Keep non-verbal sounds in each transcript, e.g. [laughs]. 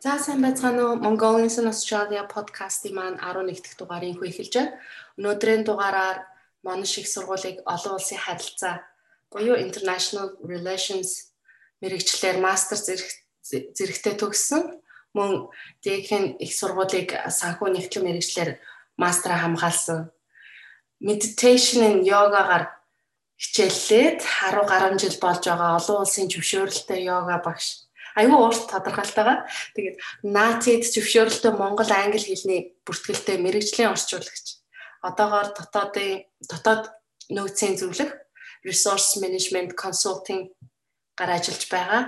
За сайн байцгаана уу? Mongolians in Australia podcast-ийн маань 11 дахь дугаарыг хөө эхэлж байна. Өнөөдрийн дугаараар Монош их сургуулийг олон улсын харилцаа буюу International Relations мэрэгчлэр мастер зэрэгтэй төгссөн. Мөн Дэхэн их сургуулийг санхүү нэгтлэн мэрэгчлэр мастера хамгаалсан. Meditation and yoga-гаар хичээллээд 10 гаруй жил болж байгаа олон улсын зөвшөөрөлтэй йога багш аюу урт тодорхойлтойгоо тэгээд нацид зөвшөөрөлтөө монгол англи хэлний бүртгэлтэй мэрэгжлийн орчуулагч одоогоор дотоодын дотоод нөөцийн зөвлөх resource management consulting гар ажиллаж байгаа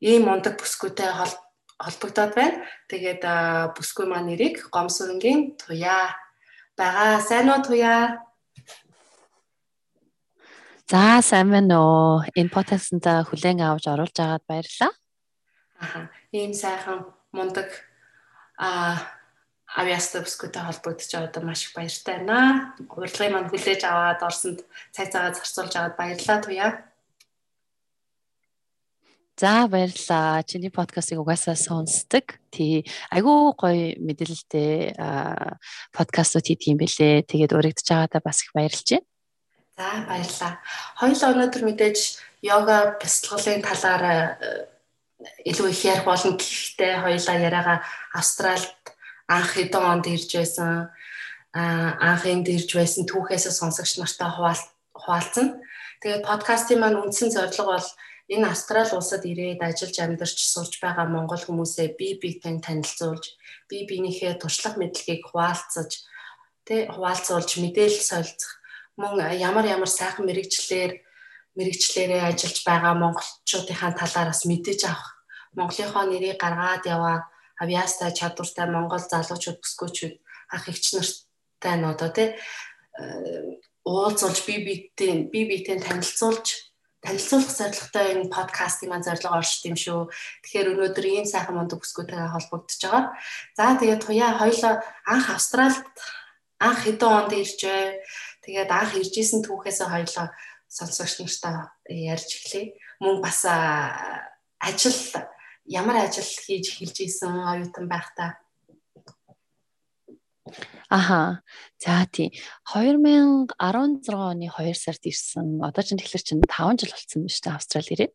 ийм мундаг бүсгүйтэй холбогдоод байна. Тэгээд бүсгүй маань нэрийг Гомсөрөнгийн Туяа байгаа. Сайн уу Туяа? За сайн байна уу. Энэ подкастт хүлээн авч оруулж байгаад баярлалаа. Аа ийм сайхан мундаг а авиастай бүсгүйтэй холбогдож байгаад маш их баяртай байна. Урилгын манд хүлээж аваад орсонд цаг цагаа зарцуулж аваад баярлалаа туяа. За баярлалаа. Чиний подкастыг угаасаа сонсдог. Тий айгүй гоё мэдээлэлтэй подкастууд хийдэг юм бэлээ. Тэгээд урагдж байгаадаа бас их баярлж байна. За баярлалаа. Хоёул өнөөдөр мэдээж йога бясалгалын талаар илүү их ярих болно гэхдээ хоёлаа яриагаа Австралид анх хэдэн онд ирж байсан анх энд ирж байсан түүхээсээ сонсогч нартай хуваалцсан. Тэгээд подкастын маань үндсэн зорилго бол энэ Австрали улсад ирээд ажиллаж амьдарч сурж байгаа монгол хүмүүсээ бие биетэй танилцуулж, бие биенийхээ туршлага мэдлэгийг хуваалцаж, тэ хуваалцуулж мэдээлэл солилцох мөн ямар ямар сайхан мэрэгчлэр мэрэгчлэрээ ажиллаж байгаа монголчуудынхаа талаар бас мэдээж авах. Монголынхоо нэрийг гаргаад яваа авиастай чадвартай монгол залуучууд бүсгүүчүүд ах эгч нартай нь одоо тий э, уулзуулж бие биетэй бие биетэй танилцуулж танилцуулах зорилготой энэ подкастын маань зорилго оршд юм шүү. Тэгэхээр өнөөдөр ийм сайхан мундаг бүсгүүтэйгээ холбогдож байгаа. За тэгээд туяа хоёлоо анх Австралид анх хэдэн онд иржээ. Тэгээд анх иржсэн түүхээсээ хоёлоо сонсогч нартай ярьж эхлэе. Мөн бас ажил ямар ажил хийж эхэлж исэн оюутан байхдаа Аха. За тий. 2016 оны 2 сард ирсэн. Одоо ч тэгэхээр чинь 5 жил болсон байна шүү дээ Австрали ирээд.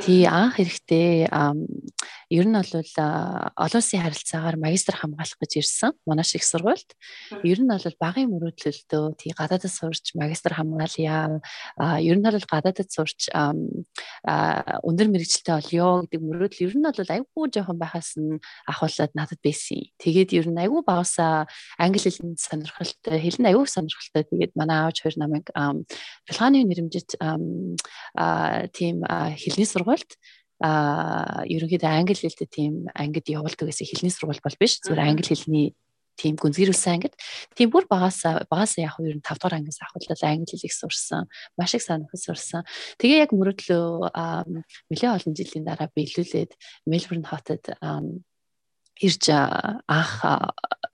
Тий анх эрэхтэй ер нь бол олон улсын харилцаагаар магистр хамгаалах гэж ирсэн. Манай шиг сургуульд. Ер нь бол багын мөрөөдлөлтөө тий гадаадд сурч магистр хамгаалъя. Ер нь бол гадаадд сурч өндөр мэрэгчлээ олё гэдэг мөрөөдөл ер нь бол айгүй жоохон байхаас нь ахуулаад надад байсан. Тэгээд ер нь айгүй багасаа англи хэлэнд сонирхолтой, хэлний аюул сонирхолтой. Тэгээд манай аавч хоёр намайг Филханы нэрмжит тийм хэлний сургуульд а ерөнхийдөө англи хэлтэй тийм ангид явуулдаг гэсэн хэлний сургууль бол биш. Зүгээр англи хэлний тийм гүнзгийрүүлсэн ангид тийм бүр багасаа багасаа яг ер нь 5 дугаар ангиас ахвал англи хэлийг сурсан маш их сонирхож сурсан тэгээ яг мөрөдлөө нэлээд олон жилийн дараа биелүүлээд Мельбурн хотод ирж анх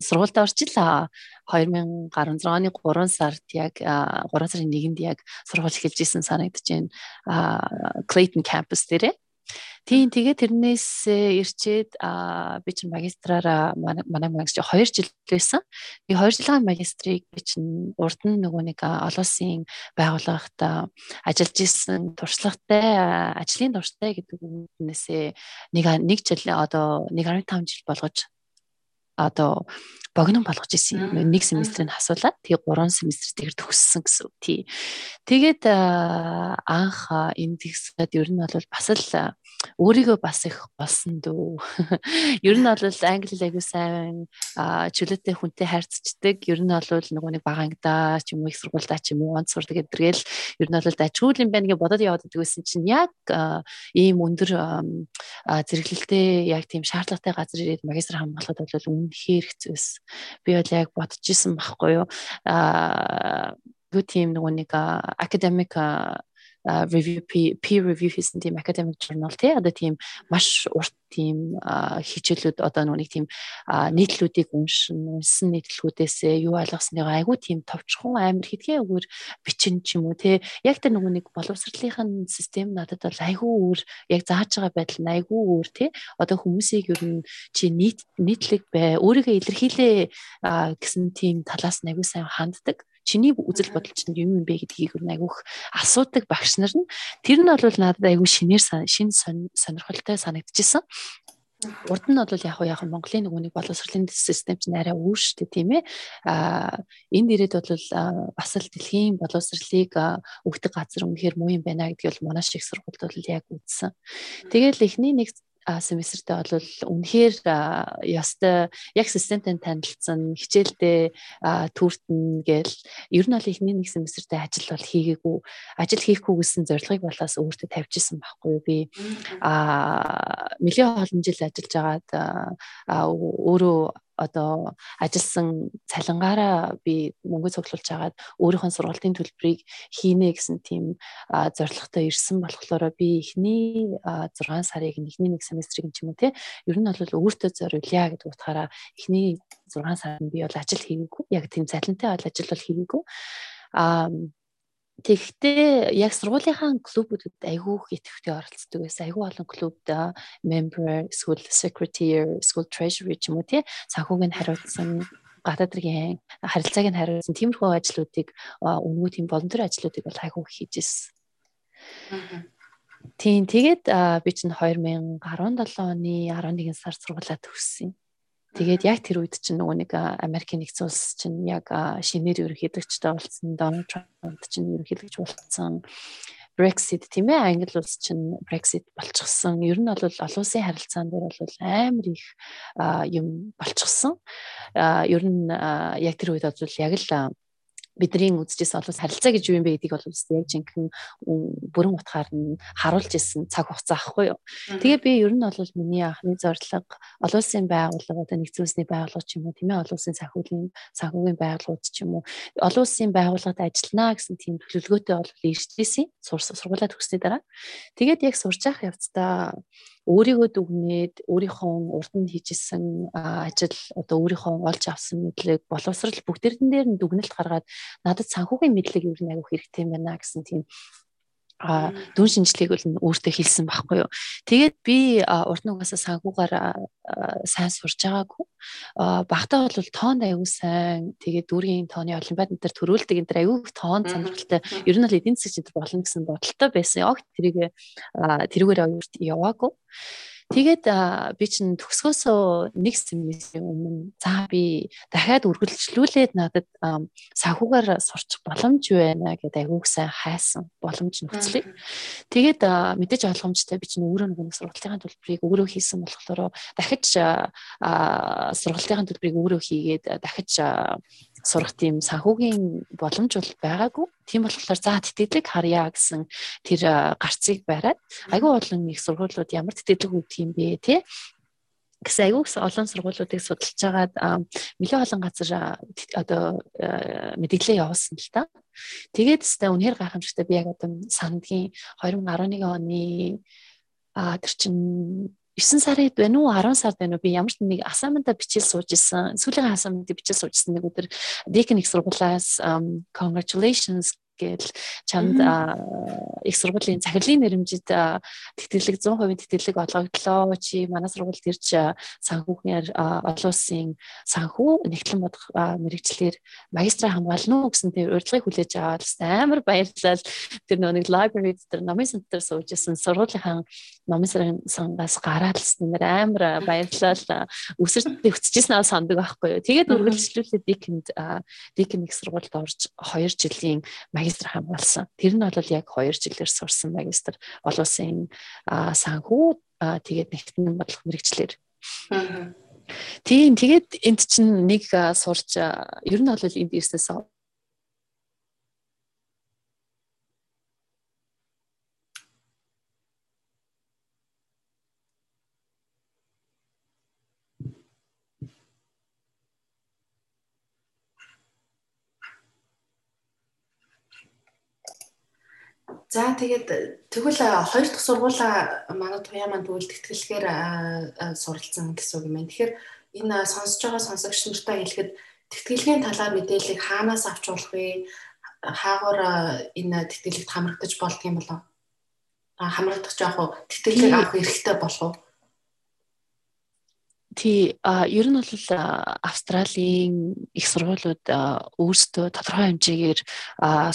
сургуультай орчихлаа. 2016 оны 3 сард яг 3 сарын 1-нд яг сургууль эхэлж исэн санагдаж байна. Clayton campus дээрээ. Тийм тэгээ тэрнээс ирчээд би чинь магистраараа манай магистр 2 жил байсан. Би 2 жилийн магистрийг би чинь урд нь нөгөө нэг олон улсын байгууллагт ажиллаж исэн туршлагатай ажлын дуртай гэдэг үгнээсээ нэг нэг жил одоо 1.5 жил болгож одоо богино болгож исэн юм. Нэг семестрийг асуулаад тэгээ 3 семестр тэгэр төгссөн гэсэн үг тий. Тэгээд анх энэ тэгсэд ер нь бол бас л өөрийгөө бас их болсон дөө. Ер нь бол англи хэл аягүй сайн чөлөөтэй хүнтэй харьцдаг. Ер нь бол нөгөө нэг бага ангидаа ч юм уу их сургуультай ч юм уу онц сурдаг гэдэргээл ер нь бол дажгүй юм байна гэж бодоод яваад идэгсэн чинь яг ийм өндөр зэрэглэлтэй яг тийм шаардлагатай газар ирээд магистр хамгаалахад бол үнэхээр хэцүүс би бол яг бодож исэн байхгүй юу. Аа юу тийм нөгөө нэг академик review peer review хийсэн тийм academic journal тий. Одоо тийм маш урт тийм хичээлүүд одоо нүг тийм нийтлүүдийг уншин унсан нийтлүүдээсээ юу ойлгосныгоо айгүй тийм товчхон амар хитгэн өгөр бичин ч юм уу те яг тэр нөгөө нэг боловсролынхын систем надад бол айгүй өөр яг зааж байгаа байдал нь айгүй өөр те одоо хүмүүсийг ер нь чи нийт нийтлэг бай өөрийгөө илэрхийлээ гэсэн тийм талаас нь айгүй сайн ханддаг чиний үзэл бодол чинь юм юм бэ гэдгийг айгүйх асуудаг багш нар нь тэр нь бол надад айгүй шинээр шин сонирхолтой санагдчихсан. Урд нь бол яг яг Монголын нөгөө нэг боловсролын систем чинь арай өөр шүү дээ тийм ээ. Аа энэ дээрээ бол бас л дэлхийн боловсролыг өгдөг газар үнэхээр муу юм байна гэдгийг бол манай шиг сургуульд бол яг үзсэн. Тэгэл эхний нэг семестртээ бол үнэхээр ястай яг системтэй танилцсан хичээлдээ түүртэн гээл ер нь бол эхний нэг семестртээ ажил бол хийгээгүй ажил хийхгүй гэсэн зорилгыг болоос өөртөө тавьчихсан байхгүй би. А нэлээд олон жил ажиллаж агаад өөрөө одоо ажилласан цалингаараа би мөнгө цуглуулж агаад өөрийнхөө сургалтын төлбөрийг хийнэ гэсэн тийм зорилготой ирсэн болохоор би эхний 6 сарыг эхний нэг семестрийг юм те ер нь бол өөртөө зориулъя гэдэг утгаараа эхний 6 сард би бол ажил хийгээгүй яг тийм цалинтай бол ажил бол хийгээгүй а Тэгэхдээ яг сургуулийнхаа клубүүдэд айгүйх идэвхтэй оролцдог байсан. Айгүй олон клубд member, school secretary, school treasury ч юм уу тий санхүүг нь хариуцсан гадаад хэргийн харилцааг нь хариуцсан тиймэрхүү ажлуудыг өнгөө тийм волонтер ажлуудыг бол айгүй хийжсэн. Тийм тэгээд би чинь 2017 оны 11 сард сургуулаа төгссөн. Тэгээд яг тэр үед чинь нөгөө нэг Америкийн нэгдсэн улс чинь яг шинээр ерөнхийлөгчтэй болсон Дональд Трамп чинь ерөнхийлөгч болсон Brexit тийм ээ Англи улс чинь Brexit болчихсон. Ер нь бол олон улсын харилцаан дээр бол амар их юм болчихсон. Ер нь яг тэр үед бол яг л бидний үзэжсэн олон харилцаа гэж юу юм бэ гэдгийг бол яг жинхэнэ бүрэн утгаар нь харуулж ирсэн цаг хугацаа ахгүй юу. Тэгээ би ер нь бол миний анхны зорилго олон улсын байгууллага одоо нэгдсэн улсны байгууллага ч юм уу тийм ээ олон улсын санхүүгийн санхүүгийн байгууллагууд ч юм уу олон улсын байгууллагад ажиллана гэсэн тийм төлөвлөгөөтэй бол иржсэн сургуулаа төгссөний дараа. Тэгээд яг сурч явах явцдаа өөрийгөө дүгнээд өөрийнхөө урд нь хийжсэн ажил одоо өөрийнхөө олж авсан мэдлэг боловсрал бүгдэрдэн дээр нь дүгнэлт гаргаад надад санхүүгийн мэдлэг юу нэг аягүй хэрэгтэй юм байна гэсэн тийм а дүн шинжлэгийг бол өөртөө хэлсэн байхгүй юу. Тэгээд би урд нь угаасаа санхугаар сайн сурж байгаагүй. Багтаа бол тоонд аягүй сайн. Тэгээд дүүргийн тооны олимпиад энэ төр төрүүлдэг энэ төр аягүй тоон сонирхолтой. Ер нь л эдийн засгийн чинь болно гэсэн бодолтой байсан. Яг тэрийг тэрүүгээр яваагүй. Тэгээд би чинь төгсгөөсөө нэг семестрийн өмнө за би дахиад үргэлжлүүлээд надад санхугаар сурчих боломж байна гэдэг айгууг сайн хайсан боломж нөхцөлийг. Тэгээд мэдээж ойлгомжтой би чинь өөрөө нэг сургалтын төлбөрийг өөрөө хийсэн болохоор дахиж сургалтын төлбөрийг өөрөө хийгээд дахиж сурах тийм санхүүгийн боломж бол байгаагүй. Тийм болохоор за тэтгэлэг харьяа гэсэн тэр гарцыг бариад айгүй олон их сургуулиуд ямар тэтгэлэг өгдөг юм бэ те гэсэн айгүй олон сургуулиудыг судалж байгаад нэлээд олон газар одоо мэдээлэл явуулсан л та. Тэгээд өстэй үнэхээр гайхамшигтай би яг одоо сандгийн 2011 оны а тэр чин 9 сард байна уу? 10 сард байна уу? Би ямар ч нэг assignment-а бичиж сууж исэн. Сүүлийн assignment-ийг бичиж сууж исэн нэг өдөр Deacon их сургуулиас congratulations гээл чамд их сургуулийн захирлын нэрмжид тэтгэлэг 100% тэтгэлэг олгогдлоо чи манай сургуульд ирж санхүүгээр олон улсын санхүү нэгтлэн бодох мэрэгчлэр магистра хамгаална уу гэсэн тэр урилгыг хүлээж аваад амар баярлал. Тэр нэг library дээр номын центр сууж исэн сургуулийнхаа номын сангаас гараад л нэр амар баярлал өсөрт өсчихсэн аа сандаг байхгүй юу тэгээд үргэлжлүүлээд дикэнд дикэн их сургуульд орж 2 жилийн магистр хамгаалсан. Тэр нь бол яг 2 жилээр сурсан магистр олон улсын санхүү тэгээд нэгтгэн бодлого мэрэгчлэр. Тийм тэгээд энд чинь нэг сурч ер нь бол энд ирснээс За тэгээд тэгвэл хоёр дахь сургуулаа манай туяа маань тэгвэл тэтгэлгээр суралцсан гэсэн үг юм байна. Тэгэхээр энэ сонсож байгаа сонсогч нартай хэлэхэд тэтгэлгийн талаар мэдээллийг хаанаас авч болох вэ? Хаагаар энэ тэтгэлэгт хамрагдаж болдго юм болов? Хамрагдах жоох уу? Тэтгэлгийг авах эрхтэй болов уу? Тий, ер нь бол Австралийн их сургуулиуд өөрсдөө тодорхой хэмжээгээр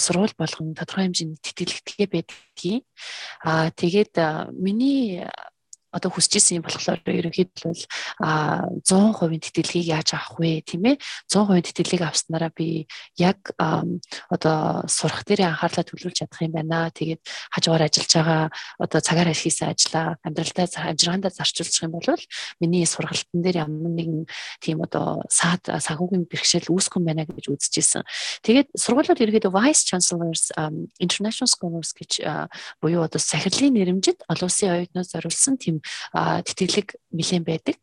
сургууль болгон тодорхой хэмжээний тэтгэлэгдэхээ байдгийг. А тэгээд миний одоо хүсэж исэн юм болохоор ерөнхийдөө а 100% тэтгэлгийг яаж авах вэ тийм ээ 100% тэтгэлгийг авснараа би яг одоо сурах дээр анхаарлаа төвлөрүүлж чадах юм байна. Тэгээд хажуугаар ажиллаж байгаа одоо цагаар хийсэн ажлаа амьдралдаа амжиргаандаа зарчуулчих юм бол миний сургалтын дээр ямар нэгэн тийм одоо саад санхүүгийн бэрхшээл юм байна гэж үзэж исэн. Тэгээд сургуулиуд ерөнхийдөө vice chancellors international scholars гэж буюу одоо сахирлын нэрэмжит олон улсын оюутнууд зориулсан тийм тэтгэлэг нэлээд байдаг.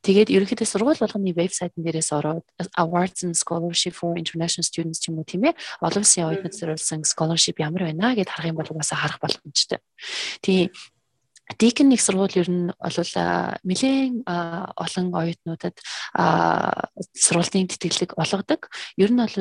Тэгээд ерөнхийдөө сургууль болгоны вебсайтн дээрээс ороод Awards and Scholarship for International Students уу тийм ээ олон улсын оюутнууд зориулсан scholarship ямар байна гэд харах юм бол угаасаа харах боломжтой. Тийм Дикэн нэг сургууль ер нь бол нэлээд олон оюутнуудад сургуулийн тэтгэлэг олгодог. Ер нь бол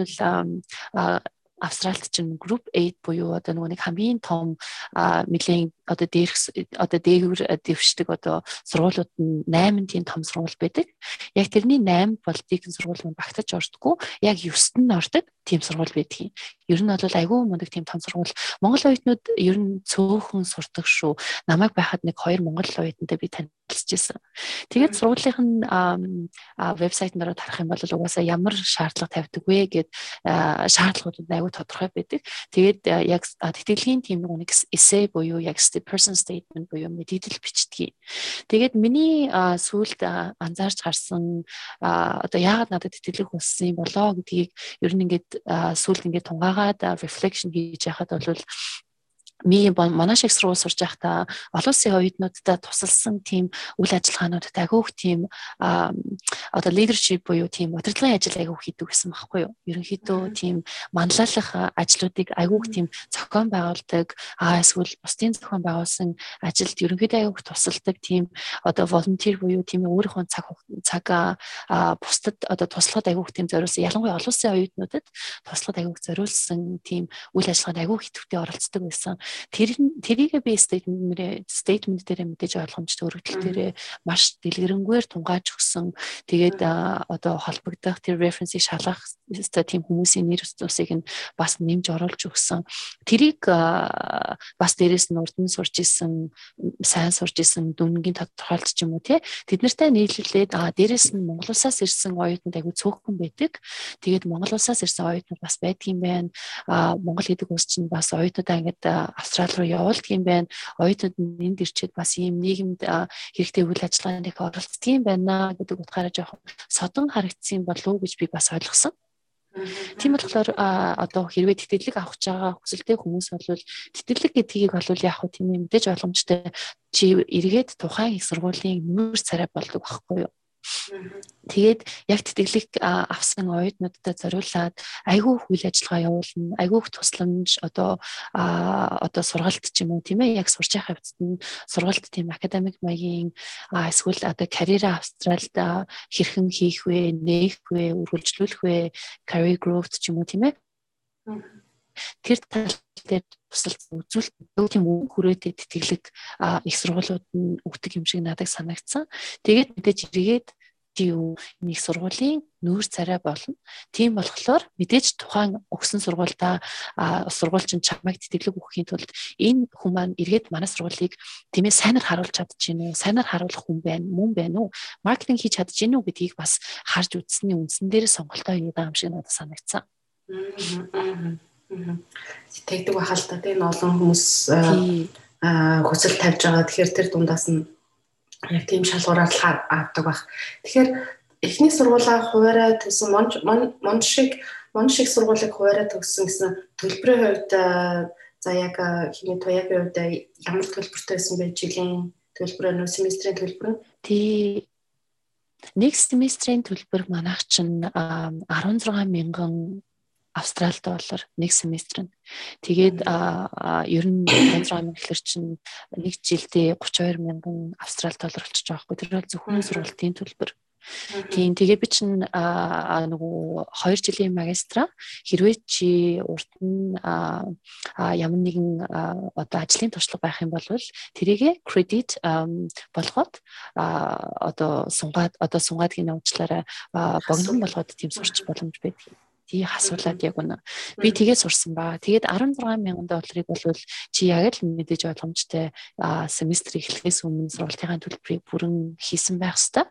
Австралид чинь group 8 буюу одоо нөгөө нэг хамгийн том нэлийн одоо дээрх одоо дээгүүр дэвшдэг одоо сургуулиуд нь 8 тийм том сургууль байдаг. Яг тэрний 8 бол дийхэн сургууль нь багтаж ордгоо. Яг 9-т нь ордог тийм сургууль байдаг. Ер нь бол айгүй мундаг тийм том сургууль. Монгол оюутнууд ер нь цөөхөн сурдаг шүү. Намайг байхад нэг хоёр монгол оюутантай би танилцж ирсэн. Тэгээд сургуулийн вебсайтанд ороод харах юм бол угаасаа ямар шаардлага тавьдаг вэ гэд шаардлагууд айгүй тодорхой байдаг. Тэгээд яг тэтгэлгийн тийм нэг эссе буюу яг person statement буюу мэдээлэл бичдэг. Тэгээд миний сүүлд анзаарч гарсан одоо яагаад надад тэтгэлэг юм болоо гэдгийг ер нь ингээд сүүлд ингээд тунгаагаад reflection хийж яхад бол ми манай шиг сургууль сурж байхдаа олон улсын оюутнуудад тусалсан тийм үйл ажиллагаануудад агиух тийм одоо leadership буюу тийм удирдлагын ажил агиух хийдэг гэсэн багхгүй юу. Ерөнхийдөө тийм манлайлах ажлуудыг агиух тийм зохион байгуулдаг, аа эсвэл бусдын зохион байгуулсан ажилд ерөнхийдөө агиух тусалдаг тийм одоо volunteer буюу тийм өөрийнхөө цаг цаг бусдад одоо туслахад агиух тийм зориулсан ялангуяа олон улсын оюутнуудад туслахад агиух зориулсан тийм үйл ажиллагаанд агиух идэвхтэй оролцдог байсан Тэр тэрийг би стейтмент стейтмент дээр мэдээж ойлгомжтой өргөдөл дээр маш дэлгэрэнгээр тунгааж өгсөн. Тэгээд одоо холбогдох тэр референсийг шалгах тийм хүмүүсийн нэр усыг нь бас нэмж оруулж өгсөн. Тэрийг бас дээрэс нь урд нь сурч исэн, сайн сурч исэн дүнгийн тодорхойлт ч юм уу тий. Тэд нартай нийлүүлээд аа дээрэс нь Монгол улсаас ирсэн оюутнууд айгүй цөөхөн байдаг. Тэгээд Монгол улсаас ирсэн оюутнууд бас байдгийн байна. Аа Монгол гэдэг улс чинь бас оюутнуудаа ингээд Австрали руу явуулдаг юм байна. Оюутнууд энд ирчээд бас ийм нийгэмд хэрэгтэй үйл ажиллагаанд их оролцдог юм байна гэдэг утгаараа жоохон содон харагдсан болов уу гэж би бас ойлгосон. Тийм болохоор одоо хэрвээ тэтгэлэг авах байгаа хүсэлтэй хүмүүс бол тэтгэлэг гэдгийг бол яг хөө тийм мэдээж ойлгомжтой чи эргээд тухайн их сургуулийн нүүр царай болдог байхгүй юу? Тэгээд яг тэтгэлэг авсан оюутнуудтай зориулаад айгүй үйл ажиллагаа явуулна, айгүй тусламж одоо одоо сургалт ч юм уу тийм ээ яг сурч явах хэвцэд нь сургалт тийм академик маягийн эсвэл одоо карьер австралид хэрхэн хийх вэ, нээх вэ, үргэлжлүүлэх вэ, career growth ч юм уу тийм ээ. Тэр тал дээр тусалсан үзүүлэлт тийм үг хүрээтэй тэтгэлэг их сургуулиуд нь өгдөг юм шиг надад санагдсан. Тэгээд мэдээж эргээд юу нэг сургуулийн нүүр царай болно. Тийм болохоор мэдээж тухайн өгсөн сургуультай сургуульчин чамайг тэтгэлэг өгөхийн тулд энэ хүн маань эргээд манай сургуулийг тиймээ сайнаар харуулж чадж гинэ үү? Сайнаар харуулах хүн байна, мөн байна уу? Маркетинг хийж чадж гинэ үү гэдгийг бас харж үзсний үндсэн дээр сонголтоо хийдэг юм шиг надад санагдсан. Тэгдэг байхал та тийм олон хүмүүс хүсэл тавьж байгаа. Тэгэхээр тэр дундаас нь яг тийм шалгуураар л авдаг баг. Тэгэхээр эхний сургуулаа хуваараа төсөн монж шиг монж шиг сургуулийг хуваараа төгссөн гэсэн төлбөрийн хувьд за яг хиний туяагийн хувьд ямар төлбөртэй байсан бэ? Жилийн төлбөр нь семестрийн төлбөр нь? Тий нэг семестрийн төлбөр манайх чинь 16 мянган Австралид болоор нэг семестр нь. Тэгээд ер нь Танзан гэхэлэр чинь нэг жилдээ 32 мянган Австрали доллар болчих жоох байхгүй. Тэр бол зөвхөн сургалтын төлбөр. Тийм тэгээ би чинь нөгөө 2 жилийн магистра хэрвээ чи урд нь ямар нэгэн одоо ажлын туршлага байх юм бол тэрийгэ кредит болгоод одоо сунгаад одоо сунгаадгийн уучлаарай богино болгоод тийм сурч боломж байдаг тий хасуулаад яг үнэ. Би тэгээд сурсан ба. Тэгээд 16 мянган долларыг бол чи яг л мэдээж ойлгомжтой семестр эхлэхээс өмнө сургалтын төлбөрийг бүрэн хийсэн байх хэвээр.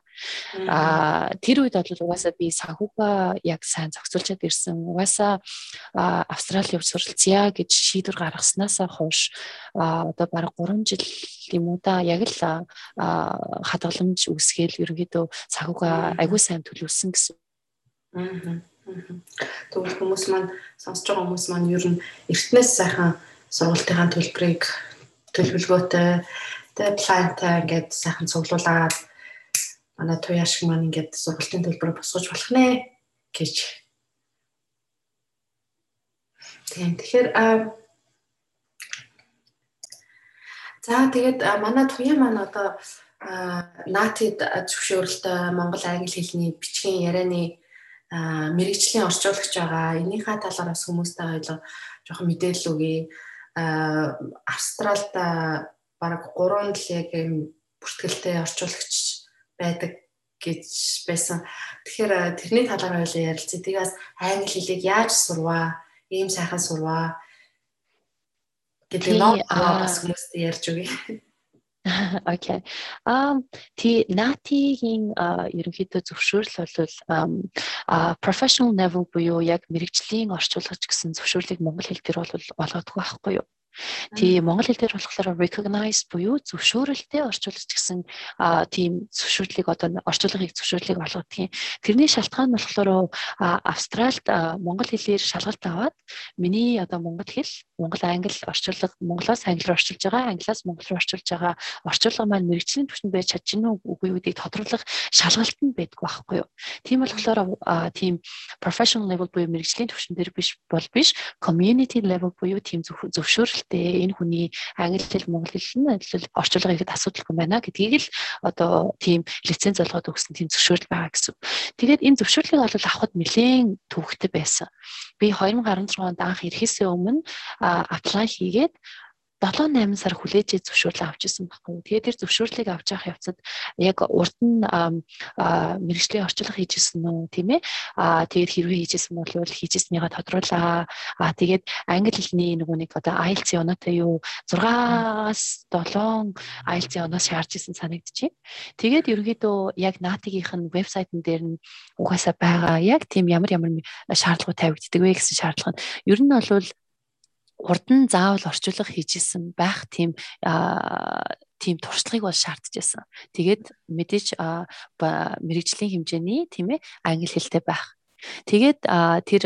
А тэр үед бол угаасаа би санхүүгээ яг сайн зохицуулчаад ирсэн. Угаасаа Австрали явж суралцъя гэж шийдвэр гаргаснаас хойш одоо бараг 3 жил юм уу да яг л хадгаламж үүсгээл ерөнхийдөө санхүүгээ агүй сайн төлөвлөсөн гэсэн. Аа Тэгвэл хүмүүс маань сонсож байгаа хүмүүс маань ер нь эртнээс сайхан сургалтын төлбөрийг төлөвлөгөөтэй тэгээ плантай ингээд сайхан цуглуулад манай туяа шиг маань ингээд сургалтын төлбөрөөр босгож болох нэ гэж. Тийм тэгэхээр за тэгээд манай туяа маань одоо наатид зөвшөөрөлтөй монгол англи хэлний бичгийн ярианы мэрэгжлийн орчуулагч байгаа. Энийхээ талаар бас хүмүүстэй хоёлоо жоохон мэдээлэл өгье. Австралид бараг 3 л яг юм бүртгэлтэй орчуулагч байдаг гэж байсан. Тэгэхээр тэрний талаар хоёлоо ярилцъя. Тэгээс англи хэлийг яаж сурваа? Ийм сайхан сурваа гэдэг нь бас хүмүүстэй ярьж өгье. [laughs] Окей. Um тий натигийн ерөнхийдөө зөвшөөрөл бол professional level буюу яг мэрэгжлийн орчуулагч гэсэн зөвшөөрлийг монгол хэл дээр бол олгодгүй байхгүй юу? Тийм монгол хэл дээр болохоор recognize буюу зөвшөөрөлтэй орчуулагч гэсэн тийм зөвшөөрлийг одоо орчуулагыг зөвшөөрлийг олгодгийн. Тэрний шалтгаан нь болохоор Австральд монгол хэлээр шалгалт аваад миний одоо монгол хэл монгол англи орчуулга монголоос англиар орчуулж байгаа англиас монгол руу орчуулж байгаа орчуулга маань мэрэгжлийн түвшинд байж чадчихна уу үгүй үгийг тодруулах шалгалт нь байдаг байхгүй юу. Тийм болохоор тийм professional level буюу мэрэгжлийн түвшин дээр биш бол биш community level буюу тийм зөвшөөрөл хэрэгтэй энэ хүний англи хэл монгол хэл нь адил орчуулга ихэд асуудалгүй байна гэдгийг л одоо тийм лиценз олгоод өгсөн тийм зөвшөөрөл байгаа гэсэн. Тэгээд энэ зөвшөөрлийг бол авахд нэлээд төвөгтэй байсан. Би 2016 онд анх ирэхээс өмнө аплай хийгээд 7 8 сар хүлээж зөвшөөрлөө авч исэн байхгүй. Тэгээд тэр зөвшөөрлийг авч явах явцад яг урд нь мэрэгжлийн орчуулга хийж исэн үү тийм ээ. Аа тэгээд хэрвээ хийжсэн бол хийжсэнийгаа тодруулаа. Аа тэгээд англи хэлний нөгөө нэг одоо IELTS оноотой юу 6-аас 7 IELTS оноос шаарч исэн санагдчихэв. Тэгээд ерөнхийдөө яг нь вебсайтн дээр нь угаасаа байгаа яг тийм ямар ямар шаардлагууд тавигддаг вэ гэсэн шаардлага нь ер нь бол урд нь заавал орчуулга хийжсэн байх тийм тийм туршлагыг бол шаардж байсан. Тэгээд мэдээж мэрэгжлийн хэмжээний тийм ээ англи хэлтэй байх. Тэгээд тэр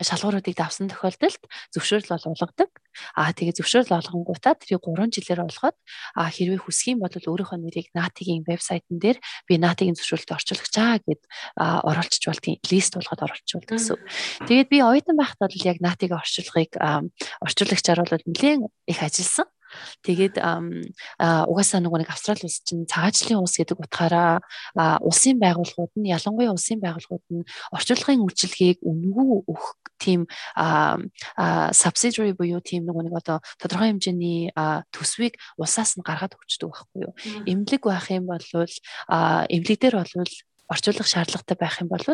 шалгууруудыг давсан тохиолдолд зөвшөөрөл бол болгодог. Аа тэгээ зөвшөөрөл олгонгуудаа тэрийг 3 жилээр олгоод аа хэрвээ хүсэх юм бол өөрийнхөө нэрийг наатигийн вебсайтн дээр би наатигийн зөвшөөрөлд орчуулагч аа гэд оруулчих болдгийн лист болгоод оруулчих болдог гэсэн. Тэгээд би оюутан байхад бол яг наатигийн орчуулгыг орчуулагчаар бол нэлээд их ажилласан. Тэгээд угаасаа нөгөө нэг Австрали улс чинь цагаачлалын улс гэдэг утгаараа улсын байгууллагууд нь ялангуяа улсын байгууллагууд нь орчуулгын үйлчилгээг үнэгүй өгөх тийм subsidiary буюу тийм нөгөө нэг одоо тодорхой хэмжээний төсвийг улсаас нь гаргаад өгчдөг байхгүй юу. Эмнэлэг байх юм бол эмнэлэг дээр бол орчуулга шаардлагатай байх юм бол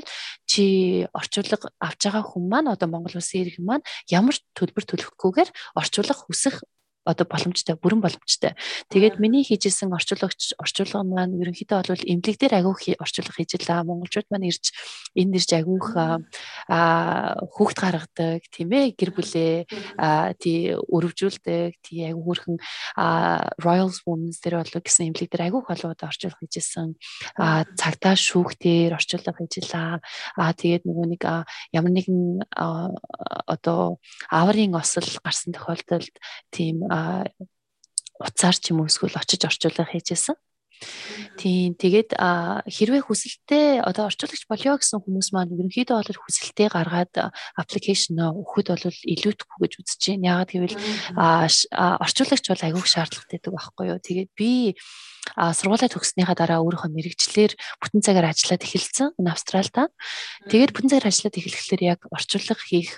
чи орчуулга авч байгаа хүн маань одоо Монгол улсын иргэн маань ямар төлбөр төлөхгүйгээр орчуулга хүсэх одоо боломжтой бүрэн боломжтой. Тэгээд миний хийжсэн орчуулагч орчуулга маань ерөнхийдөө бол эмнэлэг дээр агиух орчуулга хийж лаа. Монголчууд маань ирж энд ирж агиух хүүхд гаргадаг тийм ээ гэр бүлээ тий өрөвжүүлдэг тий агиух хөрхэн Royals Women's дээр бол гэсэн эмнэлэг дээр агиух болоод орчуулга хийжсэн. Цагдаа шүүхтэр орчуулга хийж лаа. Аа тэгээд нөгөө нэг ямар нэгэн одоо аварын осол гарсан тохиолдолд тийм уцаар ч юм уу эсвэл очиж орчуулга хийжсэн. Тийм тэгээд хэрвээ хүсэлтээ одоо орчуулагч болё гэсэн хүмүүс маань ерөнхийдөө бол хүсэлтээ гаргаад аппликейшн өгөхөд бол илүүдэхгүй гэж үзэж байна. Яагаад гэвэл орчуулагч бол агиух шаардлагатай гэдэг байхгүй юу. Тэгээд би сургуулаа төгснөхийн дараа өөрийнхөө мэрэгчлэр бүтэн цагаар ажиллаад эхэлсэн энэ Австралда. Тэгээд бүтэн цагаар ажиллаад эхлэхлээр яг орчуулга хийх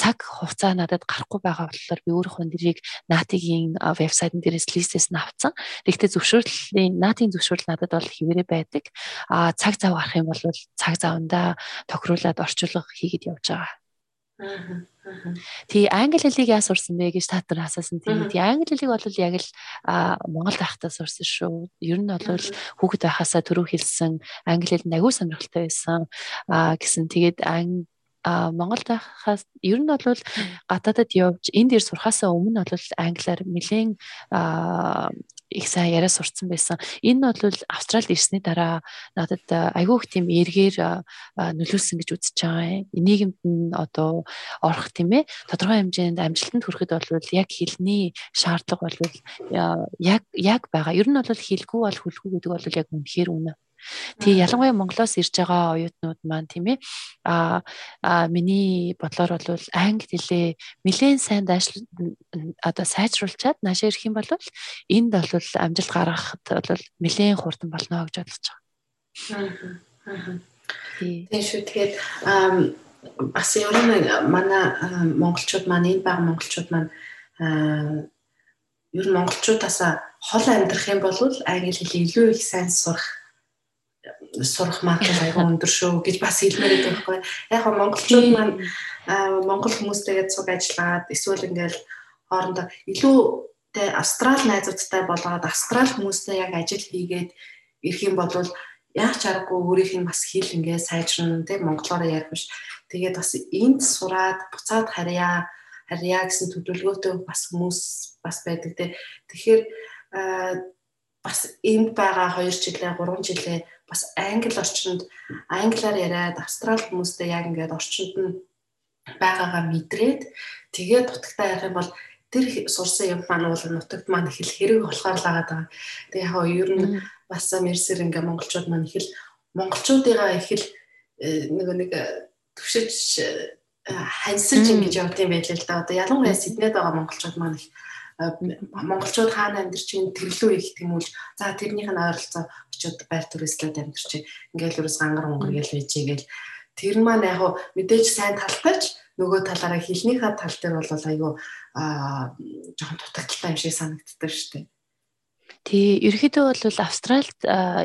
цаг хугацаа надад гарахгүй байгаа болохоор би өөрийнхөө нэрийг наатигийн вебсайтн дээрээс листээс нь авцсан. Тэгэхдээ зөвшөөрлийн наатийн зөвшөөрөл надад бол хэвээрээ байдаг. А цаг зав гарах юм бол цаг заванда тохируулаад орчуулга хийгээд явж байгаа. Тий англи хэлийг яа сурсан бэ гэж та нар асуусан. Тий англи хэлийг бол яг л Монгол байхдаа сурсан шүү. Ер нь бол хүүхэд байхасаа төрөө хэлсэн англи хэл агуу сонирхолтой байсан. Гэсэн тэгээд а Монголд байхаас ер нь бол гадаадад явж энд ир сурхаасаа өмнө бол англиар нэлээд их сайн яриа сурцсан байсан. Энэ бол Австралид ирсний дараа надад айгүйх тийм эргээр нөлөөлсөн гэж үзэж байгаа юм. Нийгэмд нь одоо орох тийм ээ тодорхой хэмжээнд амжилтанд хүрэхэд бол яг хэлний шаардлага бол яг яг байгаа. Ер нь бол хэлгүй бол хүлгүй гэдэг бол яг үнэхээр үнэ. Тэгээ ялангуяа Монголоос ирж байгаа оюутнууд маань тийм ээ а миний бодлоор бол англи хэлээ нэлээд сайн дайшл одоо сайжруулчаад наашаа ирэх юм бол энд бол амжилт гаргахад бол нэлээд хурдан болно гэж бодож байгаа. Тийм шүү. Тэгээд бас ер нь манай монголчууд маань энд байгаа монголчууд маань ер нь монголчуудаас хол амьдрах юм бол англи хэлийг илүү их сайн сурах сурах магадлал аягүй өндөр шүү гэж бас хэлмээр байдаг байхгүй. Яг нь монголчууд маань монгол хүмүүстэйгээ цуг ажиллаад эсвэл ингээл хоорондоо илүү тэ австрал найзуудтай болоод австрал хүмүүстэй яг ажил хийгээд ирэх юм бол яг чаргагүй өөрийнх нь бас хэл ингээ сайжрна тэ монголоор ярих биш. Тэгээд бас энд сураад буцаад харьяа харьяа гэсэн төлөвлөгөөтэй бас хүмүүс бас байдаг тэ. Тэгэхээр бас энд байгаа 2 жилээ 3 жилээ бас англи орчинд англиар яриад австрал хүмүүстэй яг ингээд орчинд нь байгаагаа мэдрээд тэгээд дутагтай ярих юм бол тэр сурсан юм маань бол нутагт маань их л хэрэг болохоор л байгаа. Тэгээ яг ер нь бас мерсэр ингээ монголчууд маань их л монголчуудыгаа их л э, нэг нэг төвшөж э, хансаж ингэж явд юм байл л да. Одоо ялангуяа Сиднейд байгаа монголчууд маань их монголчууд хаана амьдарч ин тэрлүү их тэмүүлж за тэрнийх нь ойролцоо очиод байр төрөслөд амьдарч ингээл ерөөс гангар монгор гэж бийжээ гэл тэр нь маань яг мэдээж сайн талтайч нөгөө талаараа хилнийхаа тал дээр бол айгүй аа жоохон дутагдaltaй юм шиг санагддаг шүү дээ. Тий, ерөөхдөө бол Австральд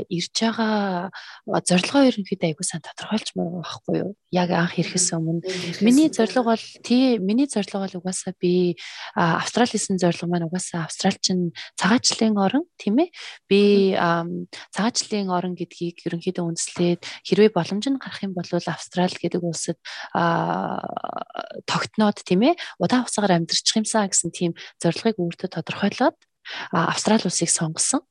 ирж байгаа зорилгоо ерөнхийдөө айгуу сайн тодорхойлж байгаа байхгүй юу? Яг анх ирэхээс өмнө миний зорилго бол тий, миний зорилго бол угаасаа би Австрали хийсэн зорилго маань угаасаа Австралчин цагаачлалын орон тийм ээ? Би цагаачлалын орон гэдгийг ерөнхийдөө үндэслээд хэрвээ боломж нь гарах юм бол Австрал гэдэг улсад тогтноод тийм ээ? Удаан хугацаагаар амьдарчих юмсан гэсэн тийм зорилгыг өөртөө тодорхойлоод Австрали улсыг сонгосон.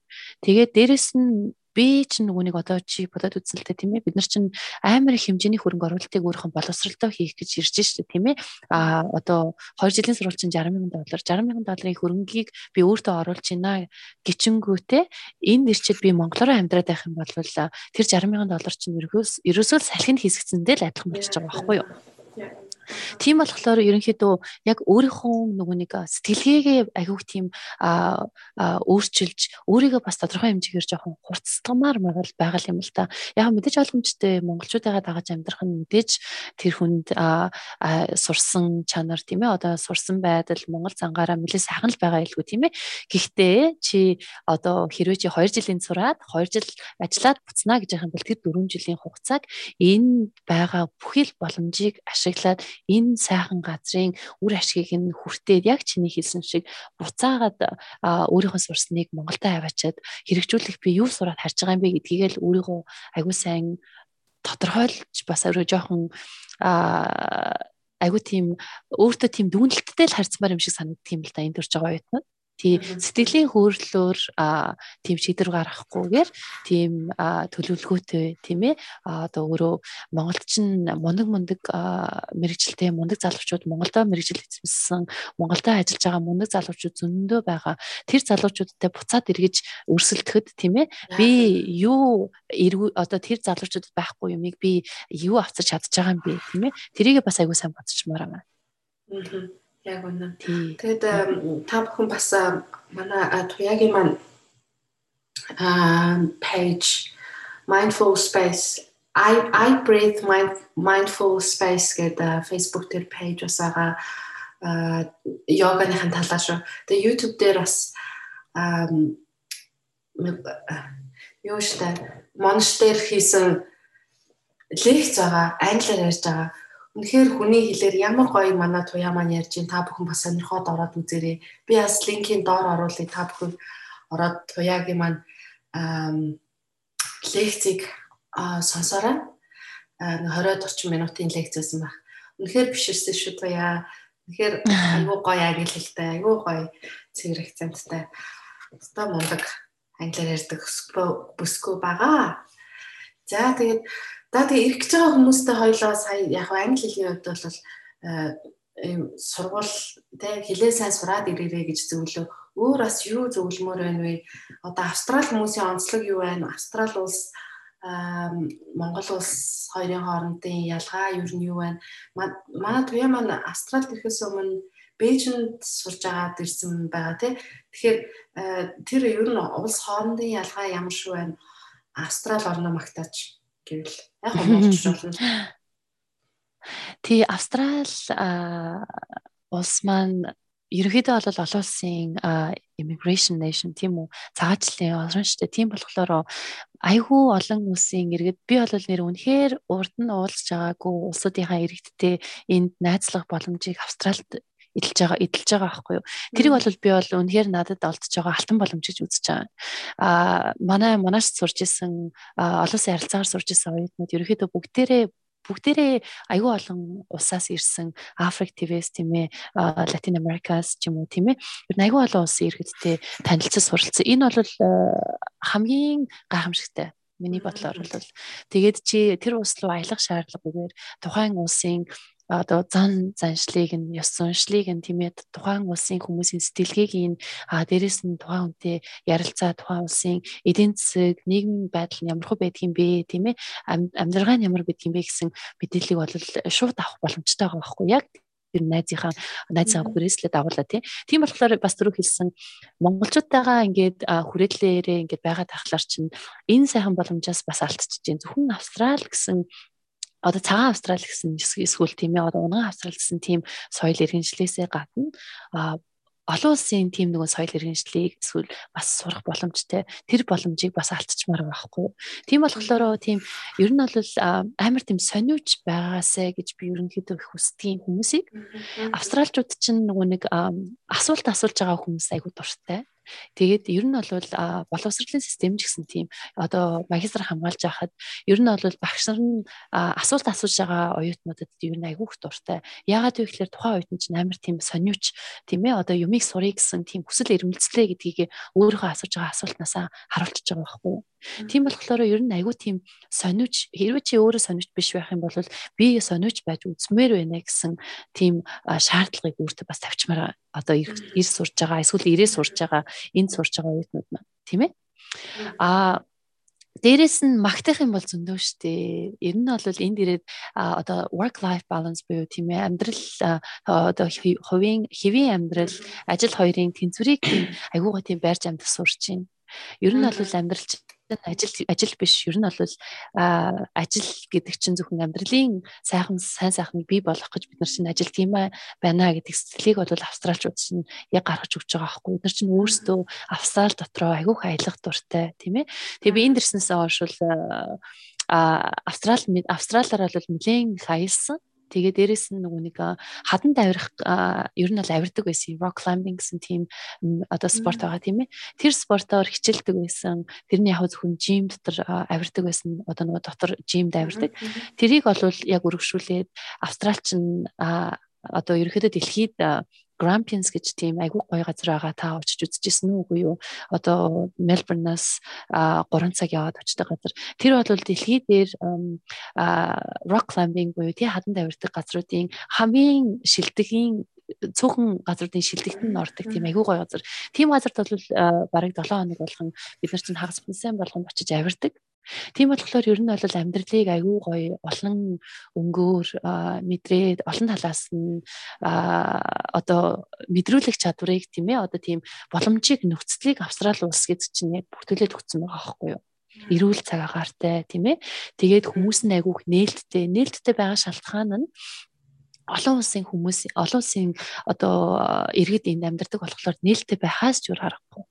Тэгээд дээрэс нь би ч нөгөө нэг одоо чи бодоод та тийм ээ бид нар чинь амар их хэмжээний хөрөнгө оруулалтыг өөрийнхөө боловсролтой хийх гэж ирж штэ тийм ээ. А одоо 2 жилийн сурвалж чинь 60 мянган доллар. 60 мянган долларын хөрөнгийг би өөртөө оруулж байна гिचэнгүүтээ энд ирчээд би монголоор амьдраад байх юм бол тэр 60 мянган доллар чинь ерөөсөө салхинд хийсгэсэндээ л адилхан болчихж байгаа байхгүй юу Тийм болохоор ерөнхийдөө яг өөрийнхөө нөгөө нэг сэтгэлгээгээ агиух тийм өөрчилж өөрийгөө бас тодорхой хэмжээгээр жоохон хурцтгамаар байгаа юм л та. Яг мэдээж ойлгомжтой монголчуудаа дагаж амьдрах нь мэдээж тэр хүнд сурсан чанар тийм ээ одоо сурсан байдал монгол зангаараа нэлээд сайхан л байгаа илгүй тийм ээ. Гэхдээ чи одоо хэрвээ чи 2 жилийн сураад 2 жил ажиллаад буцнаа гэж яхад бол тэр 4 жилийн хугацааг энэ байгаа бүхэл боломжийг ашиглаад энэ сайхан газрын үр ашгийг нь хүртээд яг чиний хэлсэн шиг буцаагаад өөрийнхөө сурсныг Монголд аваачаад хэрэгжүүлэх би юу сураад харж байгаа юм бэ гэдгийг л өөрийгөө аягүй сайн тодорхойлж бас өөрөө жоохон а айгу тийм өөртөө тийм дүнэлттэй л харцмаар юм шиг санагддаг юм л да энд төрж байгаа оюутнууд. Тий сэтгэлийн хөөрлөөр тийм шийдвэр гаргахгүйгээр тийм төлөвлөгөөтэй тийм ээ одоо өөрөө Монголд чинь мундаг мундаг мэрэгчлээ мундаг залуучууд Монголдо мэрэгжил эзэмссэн Монголдо ажиллаж байгаа мундаг залуучууд зөндөө байгаа. Тэр залуучуудтай буцаад эргэж өрсөлдөхөд тийм ээ би юу одоо тэр залуучуудад байхгүй юмыг би юу авчирч чадж байгаа юм бэ тийм ээ тэрийг бас аягүй сайн бодчихмоор байна. Аа Яг үнэ. Тэгээд та бүхэн бас манай туяагийн маань а page mindful space I I breathe mind, mindful space гэдэг Facebook дээр page байгаа йоганыхын талаа шүү. Тэгээ YouTube дээр бас юу штэ монш дээр хийсэн лекц байгаа англиар ярьж байгаа Үнэхээр хүний хэлээр ямар гоё манай туяа маань ярьж ин та бүхэн бас сонирхоод ороод үзээрэй. Би бас линкийн доор оруулъя та бүхэн ороод туяагийн маань лекцийг сонсоорой. 20-од 40 минутын лекц байсан баг. Үнэхээр биширсэн шүү туяа. Үнэхээр айгүй гоё англи хэлтэй, айгүй гоё цэвэр акценттай. Өстой мундаг англиар ярьдаг бүсгүй байгаа. За тэгээд За тэгээ эргэж байгаа хүмүүстэй хоёлоо сая яг англи хэлний хувьд бол ийм сургууль тэ хилээ сайн сураад ирээрэй гэж зөвлөө. Өөр бас юу зөвлөмөр байна вэ? Одоо австрал хүмүүсийн онцлог юу байна? Австрал улс Монгол улс хоёрын хоорондын ялгаа юу нь юу байна? Манай туяа маань австрал ирэхээс өмнө Бээжинд сурж агаад ирсэн байгаа тий. Тэгэхээр тэр ер нь улс хоорондын ялгаа ямар шүү байна? Австрал орно магтаач гэвэл яг хэмжиж [laughs] болно. Тий Австрал улс маань ерөнхийдөө бол олон улсын immigration nation тийм үү цагаачлалын орн шүү дээ. Тийм болохоор айгүй олон улсын иргэд би бол нэр үнэхээр урд нь уулзж байгаагүй улсуудынхаа иргэдтэй энд найзлах боломжийг Австралид эдэлж байгаа эдэлж байгаа байхгүй юу. Тэрийг бол би бол үнэхээр надад олдож байгаа алтан боломж гэж үзэж байгаа. Аа манай манаш сурж исэн олон улсын харилцаагаар сурж исэн оюутнууд ерөөхдөө бүгдээрээ бүгдээрээ аюул олон улсаас ирсэн Африк твс тийм ээ Латин Америкас ч юм уу тийм ээ ер нь аюул олон улсын иргэдтэй танилцаж суралцсан. Энэ бол хамгийн гайхамшигтай миний бодлоор бол тэгээд чи тэр улс руу аялах шаардлагагүйгээр тухайн улсын одоо зан заншлыг нь ёс заншлыг нь тиймээд тухайн улсын хүмүүсийн сэтгэлгээг а дээрэс нь тухайн хүнтэй ярилцаа тухайн улсын эдийн засаг нийгмийн байдал нь ямар хөө байдгийм бэ? Тийм ээ амьдрал нь ямар байдгийм бэ гэсэн мэдээллийг бол шууд авах боломжтой байгаа байхгүй яг. Тэр найзынхаа найзаа хүрээслээ дагуулаа тийм. Болохоор бас түрүү хэлсэн монголчуудтайгаа ингээд хүрээллээрээ ингээд байгаа тахлаар чинь энэ сайхан боломжоос бас алдчихж जैन зөвхөн австрал гэсэн одоо цагаан австрал гэсэн эсвэл тийм ээ одоо унган австрал гэсэн тийм соёл иргэншлээсээ гадна олон улсын тийм нэгэн соёл иргэншлийг эсвэл бас сурах боломжтой тэр боломжийг бас алдчихмаар байхгүй. Тийм болохоор тийм ер нь бол амар тийм сониуч байгаасаа гэж би ерөнхийдөө их хүсдэг хүмүүсийг австралчууд чинь нөгөө нэг асуулт асуулж байгаа хүмүүс айгуу дуртай. Тэгээд ер нь бол боловсролын систем ч гэсэн тийм одоо магистр хамгаалж байхад ер нь бол багш нар нь асуулт асууж байгаа оюутнуудад ер нь айгүйх дуртай. Яагаад вэ гэхээр тухайн оюутан чинь амар тийм сониуч тийм ээ одоо юмыг сурыг гэсэн тийм хүсэл эрмэлзлээ гэдгийг өөрийнхөө асууж байгаа асуултнаасаа харуулчихж байгаа байхгүй юу? Тийм болохоор ер нь айгүй тийм сониуч хэрвээ чи өөрөө сониуч биш байх юм бол би сониуч байж үзмээр байна гэсэн тийм шаардлагыг өөртөө бас тавьчмаар одоо ир сурж байгаа эсвэл ирээ сурж байгаа энд сурж байгаа үеийнүүд маань тийм ээ а Дээрээс нь магтах юм бол зөндөө штэ. Ер нь бол энд ирээд одоо work life balance буюу тийм ээ амьдрал одоо хувийн хэвийн амьдрал ажил хоёрын тэнцвэрийг тийм айгуугаа тийм байрж амьд сурч байна. Ер нь бол амьдрал ажил ажил биш. Ер нь бол ажил гэдэг чинь зөвхөн амьдралын сайхан сайн сайхныг бий болгох гэж бид нар чинь ажил тийм байна гэдэг сэтгэлийг бол австралчууд чинь яг гаргаж өгч байгаа байхгүй. Бид нар чинь өөрсдөө австрал дотроо айгүйх аялах дуртай тийм ээ. Тэгээ би энд ирснээс хойш бол австрал австралаар бол нэлээд их аялсан Тэгээ дээрэс нь нөгөө нэг хадан давирах ер нь бол авирдаг байсан. Rock climbing гэсэн тийм одоо спорт байгаа тийм ээ. Тэр спортоор хичээлдэг байсан. Тэрний яг зөвхөн жим дотор авирдаг байсан. Одоо нөгөө дотор жимд авирдаг. Тэрийг бол яг өргөшүүлээд Австралч нь одоо ерөөхдөө дэлхийд Grampians гэж тийм айгүй гоё газар байгаа та очиж үзчихсэн үү үгүй юу? Одоо Melbourne-аас 3 цаг яваад очдог газар. Тэр бол дэлхий дээр rock climbing буюу тий хадан давирдаг газруудын хамгийн шилдэгийн цөөхөн газруудын шилдэгтэн ордог тийм айгүй гоё газар. Тийм газарт бол бараг 7 хоног болгон бид нар чинь хагас бинсэн болгон очиж авирдаг. Тийм болохоор ер нь бол амьдралыг аягүй гоё олон өнгөөр мэдрээд олон талаас нь одоо мэдрүүлэх чадварыг тийм ээ одоо тийм боломжийг нөхцөлийг австрал улс гэж чинь яг бүртгүүлээд өгсөн байгаа байхгүй юу? эрүүл цаг агаартай тийм ээ. Тэгээд хүмүүс нь айгүйх нээлттэй, нээлттэй байгаа шалтгаан нь олон улсын хүмүүс олон улсын одоо иргэд энд амьдардаг болохоор нээлттэй байхаас ч үр харахгүй.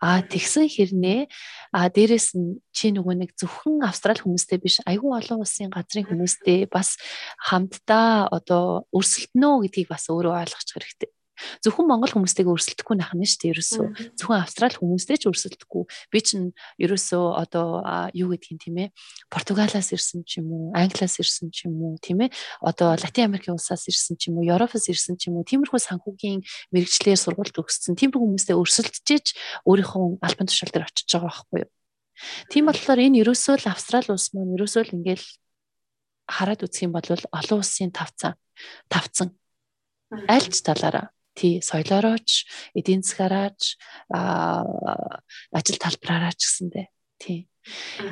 А тэгсэн хэрнээ а дээрэс нь чи нөгөө нэг зөвхөн австрал хүмүүстэй биш айгүй олон улсын газрын хүмүүстэй бас хамтдаа одоо өрсөлдөнө гэдгийг бас өөрөө ойлгочих хэрэгтэй. Зөвхөн Монгол хүмүүстэйгээ өрсөлдөхгүй нах нь шүү дээ ерөөсөө. Зөвхөн Австрали хүмүүстэй ч өрсөлдөхгүй. Би чинь ерөөсөө одоо юу гэдгийг тийм ээ Португалаас ирсэн ч юм уу, Англиас ирсэн ч юм уу, тийм ээ одоо Латин Америкийн улсаас ирсэн ч юм уу, Европоос ирсэн ч юм уу, тиймэрхүү санхүүгийн мэрэгчлэр сургалт өгсөн. Тиймэрхүү хүмүүстэй өрсөлдөж өөрийнхөө албан тушаал дээр очиж байгаа байхгүй юу? Тийм болохоор энэ ерөөсөө л Австрали улс маань ерөөсөө л ингээл хараад үзэх юм бол олон улсын тавцан тавцан аль ч талаараа тий соёлоорооч эдийн засгаараач ажил талбараараа ч гэсэндээ тий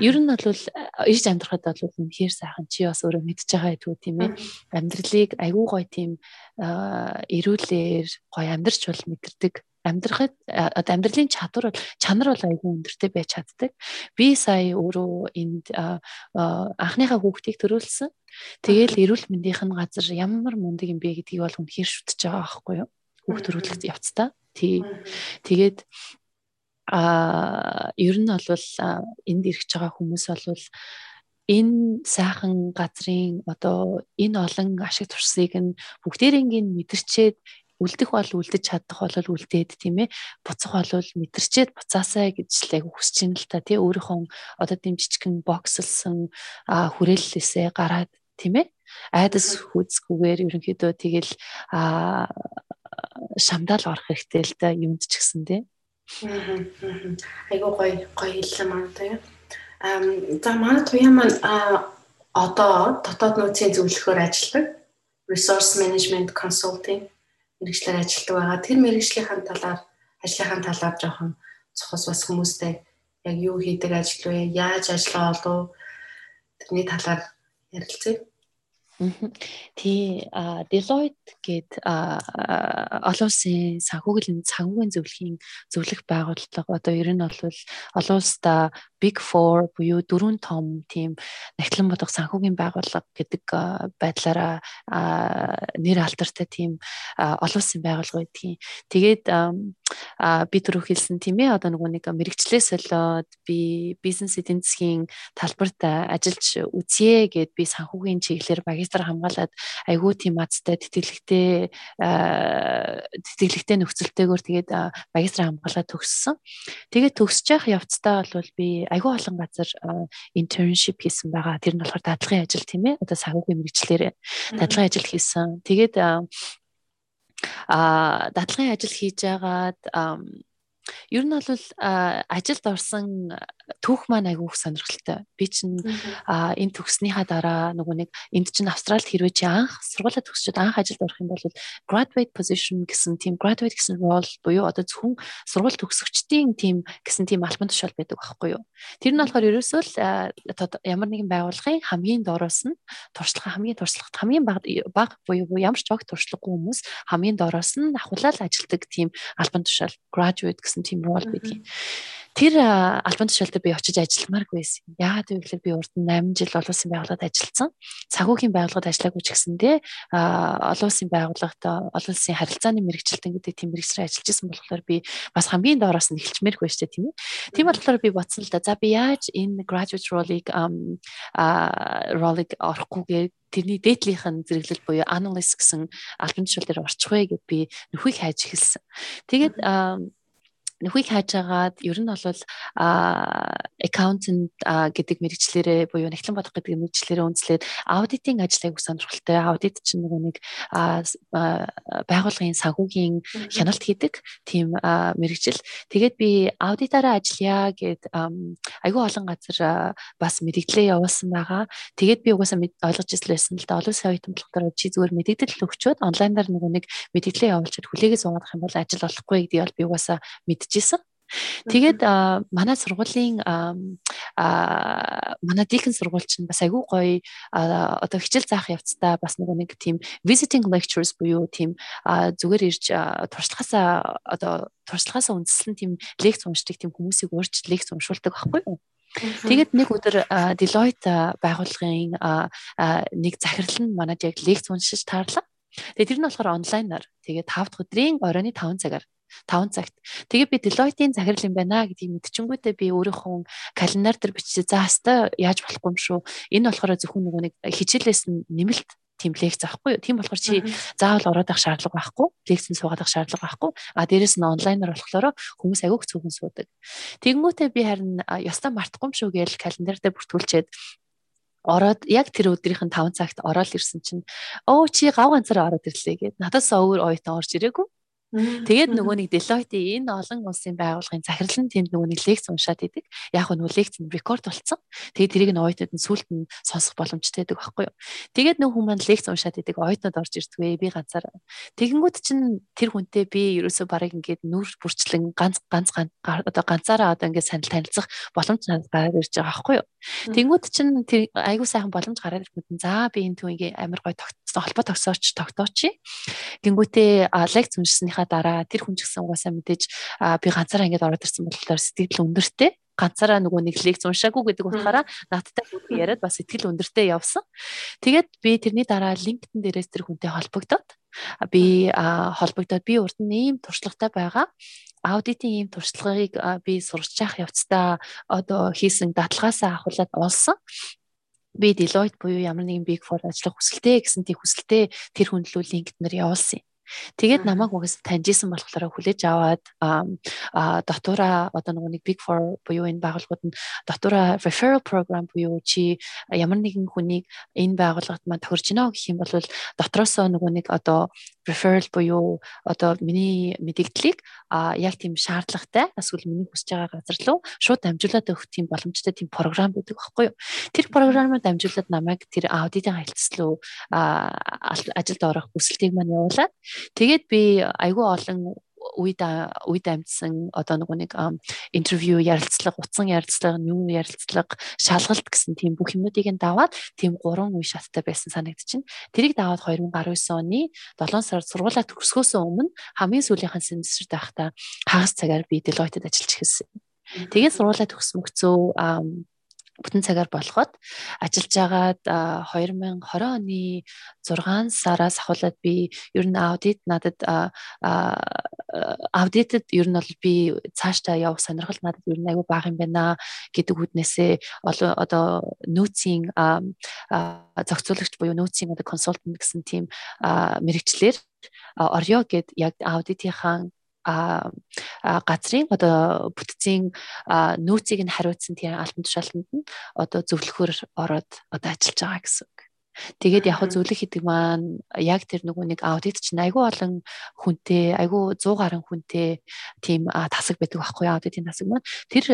Ер нь бол ирж амьдрахад бол үнэхээр сайхан чи бас өөрөө мэдж байгаа гэдгүү тийм ээ. Амьдралыг айгүй гоё тийм эрүүлэр гоё амьдрч бол мэдэрдэг. Амьдрахад одоо амьдралын чадвар бол чанар бол айгүй өндөртэй байж чаддаг. Би сая өөрөө энд анхныхаа хүүхдийг төрүүлсэн. Тэгээл эрүүл мэндийнх нь газар ямар мундаг юм бэ гэдгийг бол үнэхээр шүтж байгаа байхгүй юу? Хүүхд төрүүлэх явцдаа. Тий. Тэгээд а ер нь бол энд ирж байгаа хүмүүс бол энэ сайхан газрын одоо энэ олон ашиг туршлагыг нь бүгдээрийнгийн мэдэрчээд үлдэх бол үлдэж чадах бол үлдээд тийм ээ буцах бол мэдэрчээд буцаасаа гэж л яг хүсэж ин л та тий өөрийнхөө одоо тийм жижигхэн бокслсон хүрээллээсээ гараад тийм ээ айдас хүзгүүгээр ерөнхийдөө тэгэл а шамдаал орох хэрэгтэй л да юмд ч гэсэн тий. Айгуу гоё гоё хэллээ маань тий. Ам за манай туяа маань одоо дотоод нөөцийн зөвлөхөөр ажилладаг resource management consulting мэрэгчлэр ажилладаг байгаа. Тэр мэрэгжлийн талаар ажлынхаа талаар жоохон цохос бас хүмүүстэй яг юу хийдэг ажил вэ? Яаж ажиллаа болов? Тэрний талаар ярилцъя. Тий Deloitte гээд олон улсын санхүүгийн санхүүгийн зөвлөхийн зөвлөх байгууллага одоо ер нь бол олон улсда Big 4 буюу дөрвөн том тийм нахлан бодох санхүүгийн байгууллага гэдэг байдлаараа нэр алдартай тийм олон улсын байгууллага байдгийг. Тэгээд би түрүү хэлсэн тийм ээ одоо нөгөө нэг мэрэгчлээс болоод би бизнес эдийн засгийн талбарт ажиллаж үзье гэд би санхүүгийн чиглэлээр магистр хамгаалаад айгүй тийм азтай тэтгэлэгтэй тэтгэлэгтэй нөхцөлтэйгээр тэгээд магистр хамгаалаад төгссөн. Тэгээд төгсөж явах явцдаа бол би айгүй олон газар internship хийсэн байгаа. Тэр нь болохоор дадлагын ажил тийм ээ одоо санхүүгийн мэрэгчлэр дадлагын ажил хийсэн. Тэгээд а дадлагын ажил хийж байгаад ер нь бол ажилд орсон түүх маань айгүй их сонирхолтой. Би чинь энэ төгснөхийн дараа нөгөө нэг энд чинь Австралид хэрвээ чи анх сургуулаа төгсчод анх ажилд орох юм бол graduate position гэсэн тийм graduate гэсэн role буюу одоо зөвхөн сургууль төгсөгчдийн тийм гэсэн тийм албан тушаал байдаг байхгүй юу. Тэр нь болохоор ерөөсөө л ямар нэгэн байгууллагын хамгийн доороос нь туршлага хамгийн туршлагат хамгийн бага буюу ямар ч огт туршлагагүй хүмүүс хамгийн доороос нь ахуулаад ажилдаг тийм албан тушаал graduate гэсэн тийм role байдаг тэр албан тушаалд би очиж ажилламааргүй байсан. Яагаад гэвэл би урд нь 8 жил олон улсын байгууллагад ажилласан. Цагуугийн байгууллагад ажиллаагүй ч гэсэндээ олон улсын байгууллагад олон улсын харилцааны мэрэгчлэлтэн гэдэг тийм мэрэгчлэр ажиллаж исэн болохоор би бас хамгийн доороос нь эхэлчмээргүй шүү дээ тийм үү. Тийм болохоор би бодсон л да. За би яаж энэ graduate role-ыг role-ыг орохгүйгээр тэрний дээдлийнх нь зэрэглэл буюу analyst гэсэн албан тушаал дээр орчих вэ гэд би нөхөйг хайж эхэлсэн. Тэгээд нөхийг хайж агаад ер нь бол accountant гэдэг мэрэгчлэрээ буюу нэгтлэн бодох гэдэг мэрэгчлэрээ үндэслээд аудитын ажлыг сонирхолтой. Аудит чинь нөгөө нэг байгууллагын санхүүгийн хяналт хийдэг тийм мэрэгжил. Тэгээд би аудитаараа ажиллая гэд айгүй олон газар бас мэрэгдлээ явуулсан байгаа. Тэгээд би угаасаа ойлгож ирсэн л да олон сая оюутан болохоор чи зүгээр мэдээлэл өгчөөд онлайнаар нөгөө нэг мэдээлэл явуулчихад хүлээгээ суугадах юм бол ажил болохгүй гэдгийг бол би угаасаа мэдчихсэн. Тэгээд манай сургуулийн манай дикэн сургууль чинь бас айгүй гоё одоо хичээл заах явцдаа бас нөгөө нэг тийм visiting lectures буюу тийм зүгээр ирж туршлагаасаа одоо туршлагаасаа үндэслэн тийм лекц уншдаг тийм хүмүүсийг урьж лекц уншуулдаг байхгүй юу? Тэгээд нэг өдөр Deloitte байгууллагын нэг захирал нь манад яг лекц уншиж таарлаа. Тэгээд тэр нь болохоор онлайнаар тэгээд 5 дахь өдрийн оройны 5 цагаар 5 цагт. Тэгээ би Deloitte-ийн захирал юм байна гэдгийг мэдчихэнгүүтээ би өөрийнхөө календар дээр бичиж за хаста яаж болохгүй юм шүү. Энэ болохоор зөвхөн нөгөө нэг хичээлээс нь нэмэлт тийм лекц авахгүй юу. Тийм болохоор чи заавал ороод авах шаардлага байхгүй. Лекцэн суугаад авах шаардлага байхгүй. А дээрэс нь онлайнаар болохоор хүмүүс агиух цөөхөн суудаг. Тэгэнгүүтээ би харин ёстой мартахгүй юм шүү гээл календар дээр бүртгүүлчихэд ороод яг тэр өдрийнх нь 5 цагт ороод ирсэн чинь өө чи гав ганцаар ороод ирлээ гэд надаас өөр оюутан орж ирээгүй Тэгээд нөгөө нэг Deloitte энэ олон улсын байгууллагын захирал нь тэнд нөгөө нэг лекц уншаад идэг. Яг нь лекц нь рекорд болсон. Тэгээд тэрийг нь оюутнууд нь сүулт нь сонсох боломжтой байдаг байхгүй юу. Тэгээд нөгөө хүмүүс лекц уншаад идэг оюутнууд орж ирдгвэ би ганцаар. Тэгэнгүүт чинь тэр хүнтэй би ерөөсөө барыг ингээд нүр бүрчлэн ганц ганц одоо ганцаараа одоо ингээд санал танилцах боломж гараад ирж байгаа байхгүй юу. Тэнгүүд чинь тэр айгуу сайхан боломж гараад ирэхэд за би энэ түүнийг амар гой холбоо тогсооч тогтооч. Гингүүтээ лекц уншсныхаа явсныхаа дараа тэр хүн ч гэсэн угаасаа мэдээж би ганцаараа ингэж ороод ирсэн болохоор сэтгэл өндөртэй ганцаараа нөгөө нэг лекц уншаагүй гэдэг утгаараа надтай бүгд яриад бас сэтгэл өндөртэй явсан. Тэгээд би тэрний дараа LinkedIn дээрээс тэр хүнтэй холбогдоод би холбогдоод би урд нь ийм туршлагатай байгаа аудитын ийм туршлагыг би сурч явах явцдаа одоо хийсэн даталгаасаа ахуулаад олсон би Deloitte буюу ямар нэгэн Big Four ажиллах хүсэлтэй гэсэн тийм хүсэлтэй тэр хүнлүү LinkedIn-ээр явуулсан юм. Тэгээд намайг угс таньжсэн болохоор хүлээж аваад дотуура одоо нэг Big 4 буюу энэ байгууллагууд нь дотуура referral program буюу чи ямар нэгэн хүнийг энэ байгууллагад маань тохирч гинэ гэх юм бол дотроосоо нөгөө нэг одоо referral буюу одоо миний мэдээллийг яг тийм шаардлагатай эсвэл миний хүсэж байгаа газар руу шууд дамжуулаад өгөх тийм боломжтой тийм програм байдаг байхгүй юу. Тэр програмаар дамжуулаад намайг тэр аудитын хаялцс руу ажилд орох хүсэлтийг маань явуулаад тэгээд би айгүй олон үед үед амьдсан одоо нөгөө нэг интервью ярилцлага, утсан ярилцлага, нүүн ярилцлага, шалгалт гэсэн тийм бүх юмнуудыг нь даваад тийм гурван үе шаттай байсан санагдчихэв. Тэрийг даваад 2019 оны 7 сард сургуулаа төгсгөөсөө өмнө хамгийн сүүлийнхэн семестрт байхдаа хагас цагаар би Deloitte-д ажиллаж эхэлсэн. Тэгээд сургуулаа төгсмөгцөө бүтэн цагаар болоход ажиллаж байгаад 2020 оны 6 сараас ахуулаад би ер нь аудит надад аудитэд ер нь бол би цаашдаа явах сонирхол надад ер нь аягүй бага юм байна гэдэг үднээсээ одоо нөөцийн зохицуулагч буюу нөөцийн одоо консультант гэсэн тийм мэрэгчлэр орё гэд яг аудитынхаа газрын одоо бүтцийн нөөцийг нь хариуцсан тийм алтан тушаалтанд нь одоо зөвлөхөр ороод одоо ажиллаж байгаа гэсэн. Тэгээд яг зөвлөх гэдэг маань яг тэр нөгөө нэг аудит чинь айгүй олон хүнтэй, айгүй 100 гаруй хүнтэй тийм тасаг байдаг байхгүй аудитын тасаг маань. Тэр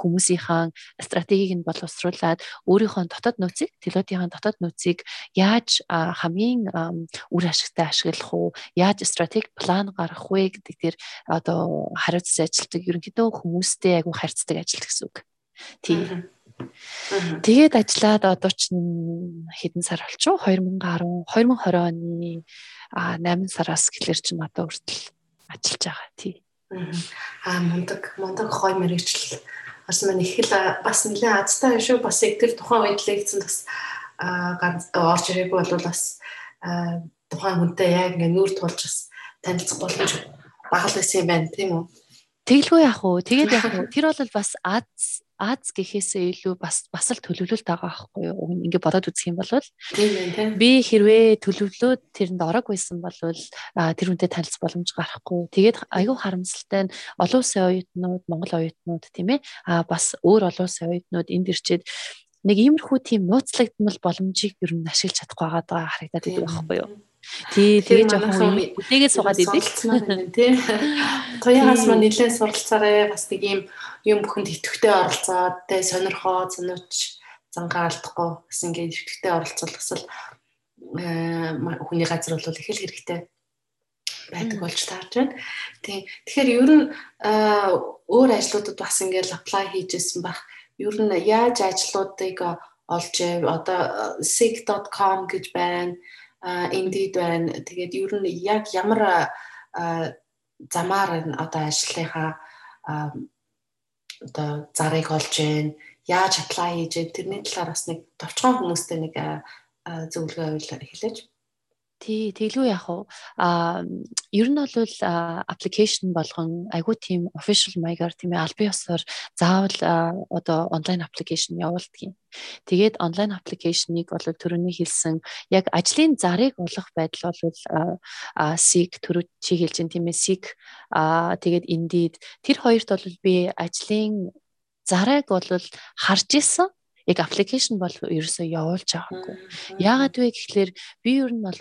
хүмүүсийнхаа стратегийг нь боловсруулад өөрийнхөө дотоод нөөцийг, телотийн дотоод нөөцийг яаж хамгийн үр ашигтай ашиглах уу, яаж стратеги план гаргах вэ гэдэг тэр одоо хариуцсан ажилтдаг ерөнхийдөө хүмүүстэй айгүй харьцдаг ажил гэсэн үг. Тийм Тэгээд ажиллаад одоо ч хэдэн сар болчихоо 2010 2020 оны 8 сараас гэлэр чинь одоо хүртэл ажиллаж байгаа тий. Аа мундаг мундаг хой мэрэгчл бас маань их л бас нэлээд азтай шүү бас яг тэр тухайн үед лекцэн бас орж ирээгүй бол бас тухайн хүнтэй яг ингээ нүүр тулж бас танилцах боломж багал байсан юм байна тийм үү? Тэглгүй яах уу? Тэгээд яах уу? Тэр бол бас аз Аз гэхээсээ илүү бас бас л төлөвлөлт байгаа байхгүй юу? Ингээ бодоод үзэх юм бол. Би хэрвээ төлөвлөөд тэрэнд орог байсан бол тэр үнтэй танилцах боломж гарахгүй. Тэгээд айгүй харамсалтай нь олон улсын оюутнууд, Монгол оюутнууд тийм ээ а бас өөр олон улсын оюутнууд энд ирчээд нэг иймэрхүү тийм нууцлагдмал боломжийг ер нь ашиглаж чадахгүй байгаа харагдаад байдаг байхгүй юу? Тий, тэгээ жоохон үдээгээ суугаад идэв. Тий. Туягаас мань нэлээд суралцаарай. Бас нэг юм юм бүхэнд идэвхтэй оролцоод тэ сонирхоо, сонирч зангаа алдахгүй бас ингээд идэвхтэй оролцвол бас л э, хүний газар бол их л хэрэгтэй байдаг болж таарч байна. Тий. Тэгэхээр ер нь өөр ажлуудад бас ингээд apply хийжсэн баг. Ер нь яаж ажлуудыг олж одоо sig.com гэж байна Indeed байна. Тэгээд ер нь яг ямар замаар энэ одоо ажлынхаа одоо зарыг олж гин яаж apply хийж тэрний талаар бас нэг товчхон хүмүүстэй нэг зөвлөгөө хэлээч. Тий, тэглүү яах вэ? Аа ер нь бол application болгон айгүй тийм official маягаар тийм ээ албан ёсоор заавал одоо онлайн application явуулдаг. Тэгээд онлайн application-ыг бол төрөний хэлсэн яг ажлын зарыг олох байдал бол SIG төрөв чи хэлж чинь тийм ээ SIG аа тэгээд Indeed тэр хоёрт бол би ажлын зарыг бол харж исэн яг аппликейшн бол ерөөсөө явуулж байгаагүй. Яагаад вэ гэхлээр би ер нь бол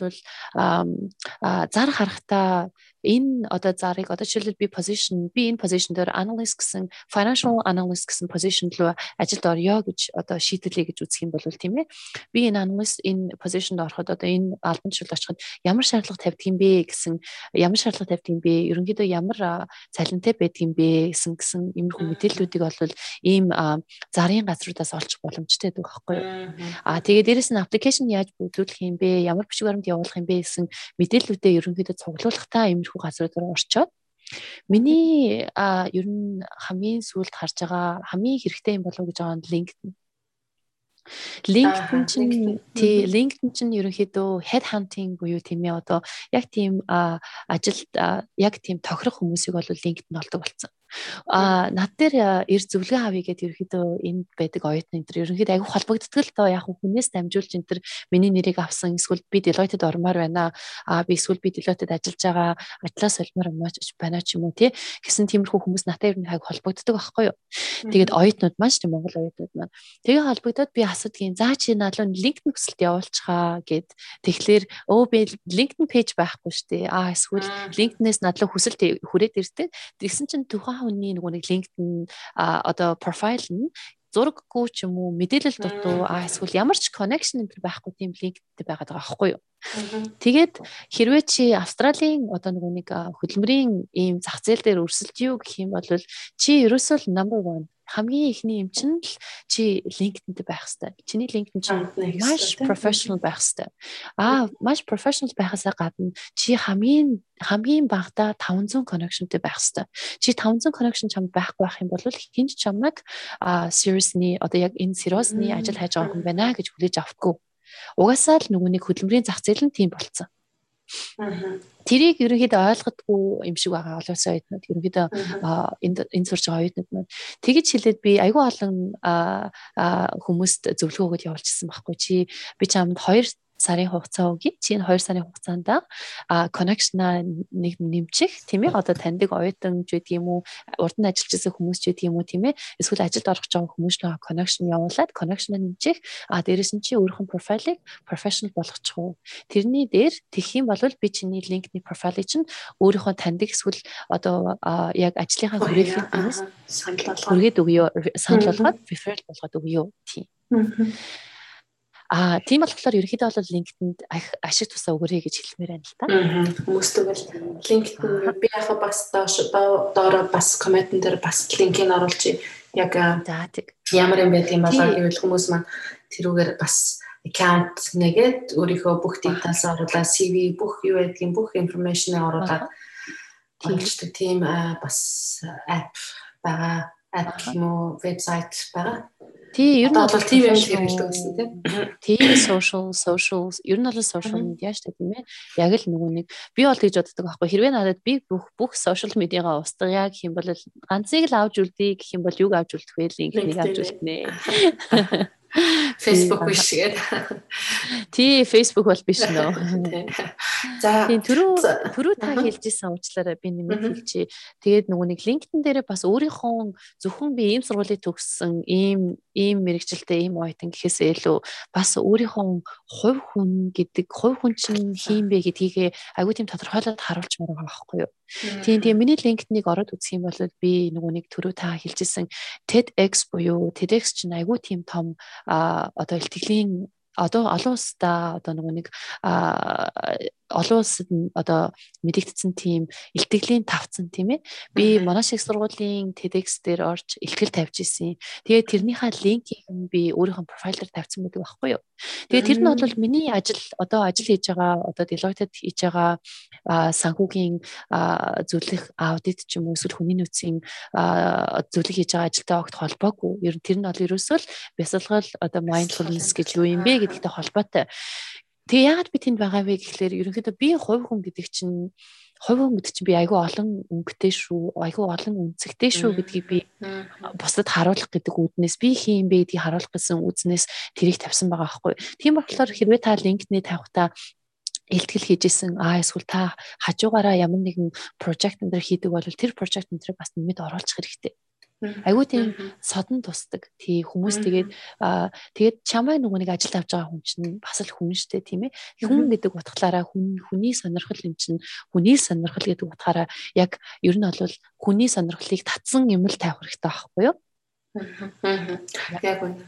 зар харахтаа энэ одоо зарыг одоо жишээлбэл би position би энэ position дээр analyst гэсэн financial analyst гэсэн position руу ажилд орё гэж одоо шийдэлээ гэж үзэх юм бол тийм ээ. Би энэ analyst энэ positionд ороход одоо энэ албан тушаалд очиход ямар шаардлага тавьдаг юм бэ гэсэн ямар шаардлага тавьдаг юм бэ? Ерөнхийдөө ямар цалинтай байдаг юм бэ гэсэн гэсэн иймэрхүү мэдээллүүдийг бол ийм зарын газруудаас олчих боломжтой байдаг байхгүй юу? А тэгээд дээрэс нь application яаж бүрдүүлэх юм бэ? Ямар бичиг баримт явуулах юм бэ гэсэн мэдээллүүдээ ерөнхийдөө цуглуулгатай иймэрхүү тиймэрхүү газрууд руу орчоод миний а ер нь хамгийн сүүлд харж байгаа хамгийн хэрэгтэй юм болов уу гэж байгаа нь LinkedIn. LinkedIn чинь тий LinkedIn чинь ерөнхийдөө head hunting буюу тийм ээ одоо яг тийм ажилд яг тийм тохирох хүмүүсийг бол LinkedIn олдог болсон. А над дээр эр зөвлөгөө авъя гэдэг ерөөхдөө энд байдаг оюутны энэ төр ерөнхийдөө аягүй холбогддог л доо яг хүнээс дамжуулж энэ төр миний нэрийг авсан эсвэл би Deloitte-д ормоор байна. А би эсвэл би Deloitte-д ажиллаж байгаа ажлаас олмоор байна ч юм уу тий. Гэсэн тиймэрхүү хүмүүс надад ер нь аягүй холбогддог байхгүй юу? Тэгээд оюутнууд маань тийм Монгол оюутнууд маань. Тэгээ холбогдоод би асуудгийн заа чи надлуу LinkedIn хүсэлт явуулчихаа гэд. Тэгэхээр өө би LinkedIn пэйж байхгүй шүү дээ. А эсвэл LinkedIn-ээс надлуу хүсэлт хүрээд ирдэг тэгсэн чинь тухайн хүний нөгөө нэг LinkedIn одоо профайл нь зураггүй ч юм уу мэдээлэл дутуу а эсвэл ямар ч connection энэ байхгүй тийм линктэй байгаад байгаа байхгүй юу. Тэгээд хэрвээ чи Австралийн одоо нөгөө нэг хөдөлмөрийн ийм зах зээл дээр өрсөлдөж юу гэх юм бол чи ерөөсөө number 1 хамгийн ихний юм чинь л чи LinkedIn-д байх хэвээр. Чиний LinkedIn чинь маш professional байх хэвээр. Аа, маш professional байхасаа гадна чи хамгийн хамгийн багадаа 500 connectionтэй байх хэвээр. Чи 500 connection чамд байхгүй байх юм бол хинч чамайг а seriously одоо яг энэ serious-ны ажил хайж байгаа хүн байна гэж хүлээж авахгүй. Угаасаа л нэг хөдөлмөрийн зах зээл нь тийм болцсон. Тэрийг ерөнхийдөө ойлгодгүй юм шиг байгаа олон улсын оюутнууд ерөнхийдөө энд сурч байгаа оюутнууд маань тэгэж хэлээд би айгүй олон хүмүүст зөвлөгөө өгöd явуулчихсан байхгүй чи. Би чамд хоёр сарын хугацаа өгье. Чи энэ 2 сарын хугацаанд а connection-а нэг нэмчих тийм ээ. Одоо таньдаг оюутан ч гэдэг юм уу, урд нь ажиллаж байсан хүмүүс ч гэдэг юм уу тийм ээ. Эсвэл ажилд орох гэж байгаа хүмүүс л connection явуулаад connection-а нэмчих. А дээрэс нь чи өөрийнхөө профайлыг professional болгочих уу. Тэрний дээр тэгэх юм бол би чиний LinkedIn профайлыг чинь өөрийнхөө таньдаг эсвэл одоо яг ажлынхаа хүрээлэн хүмүүс санал болгоод хүргээд өгөө санал болгоод referral болгоод өгөө тийм. Аа тийм болохоор ерөнхийдөө бол LinkedIn-д ашиг тусаа өгөрэй гэж хэлмээр байна л та. Хүмүүс тэгвэл LinkedIn би яхаа бас доош доороо бас коммент дээр бас линкийг оруулж яг ямар юм байт юм болоо гэвэл хүмүүс маань тэрүүгээр бас аккаунт нэгээд өөрийнхөө бүх details оруулаад CV бүх юу байдгийг бүх information оруулаад. Тиймчдэг тийм бас app байгаа. App юм уу вебсайт байгаа. Тий, ер нь бол тийм юм хэрэгэлдэг гэсэн тийм. Тий, social, social, ер нь бол social media шүү дээ тийм ээ. Яг л нөгөө нэг би бол гэж боддог байхгүй. Хэрвээ надад би бүх бүх social media-га устгая гэх юм бол ганцыг л авч үлдээ гэх юм бол юг авч үлдэх вэ? Линкийг авч үлдэнэ. [laughs] [laughs] Facebook биш гээд. Тий, Facebook бол биш нөө. За. Тийм түрүү түрүү та хэлжсэн уучлаарай би нэмээд хэлчихье. Тэгээд нөгөө нэг LinkedIn дээр бас өөрийнхөө зөвхөн би ийм сургуулийг төгссөн, ийм ийм мэрэгчлээ, ийм ойтон гэхээсээ илүү бас өөрийнхөө хувь хүн гэдэг хувь хүн чинь хийм бэ гэдгийг аягүй тийм тодорхойлоод харуулж байгаа байхгүй юу? Тийм тийм. Миний LinkedIn-ыг ороод үзэх юм бол би нөгөө нэг түрүү та хэлжсэн TEDx буюу TEDx чинь аягүй тийм том одоо илтгэлийн одоо олон улстай одоо нөгөө нэг олон улсад одоо мэдэгдсэн тийм илтгэлийн тавцсан тийм ээ. Би Монаш их сургуулийн TEDx дээр орж илтгэл тавьж исэн. Тэгээд тэрнийхээ линкийг би өөрийнхөө профайл дээр тавьсан байдаг байхгүй юу. Тэгээд тэр нь бол миний ажил одоо ажил хийж байгаа одоо Deloitte-д хийж байгаа санхүүгийн зөвлөх аудит ч юм уу эсвэл хүний нөөцийн зөвлөх хийж байгаа ажилтай огт холбоогүй. Ер нь тэр нь бол ерөөсөө л бясалгал одоо mindfulness гэж юу юм бэ гэдэгтэй холбоотой. Тэгээ яагаад би тэнд байгаа вэ гэхлээр ерөнхийдөө би хувь хүн гэдэг чинь хувь хүн гэдэг чинь би айгүй олон өнгөтэй шүү, айгүй олон үнцэгтэй шүү гэдгийг би бусдад харуулах гэдэг үүднээс би хийм бэ гэдгийг харуулах гэсэн үзнээс тэрийг тавьсан байгаа байхгүй. Тийм болохоор хэрвээ та линкдний тавихтаа илтгэл хийжсэн аа эсвэл та хажуугаараа ямар нэгэн прожект энэ төр хийдэг бол тэр прожект энэ төр бас нэмэд оруулах хэрэгтэй. Айгуу тийм содон тусдаг. Тий хүмүүс тэгээд тэгээд чамайг нөгөө нэг ажил авч байгаа хүн чинь бас л хүн штэ тийм ээ. Хүн гэдэг утгаараа хүн хүний сонирхол юм чинь хүний сонирхол гэдэг утгаараа яг ер нь бол хүний сонирхлыг татсан юм л тавих хэрэгтэй байхгүй юу? Яг үнэ.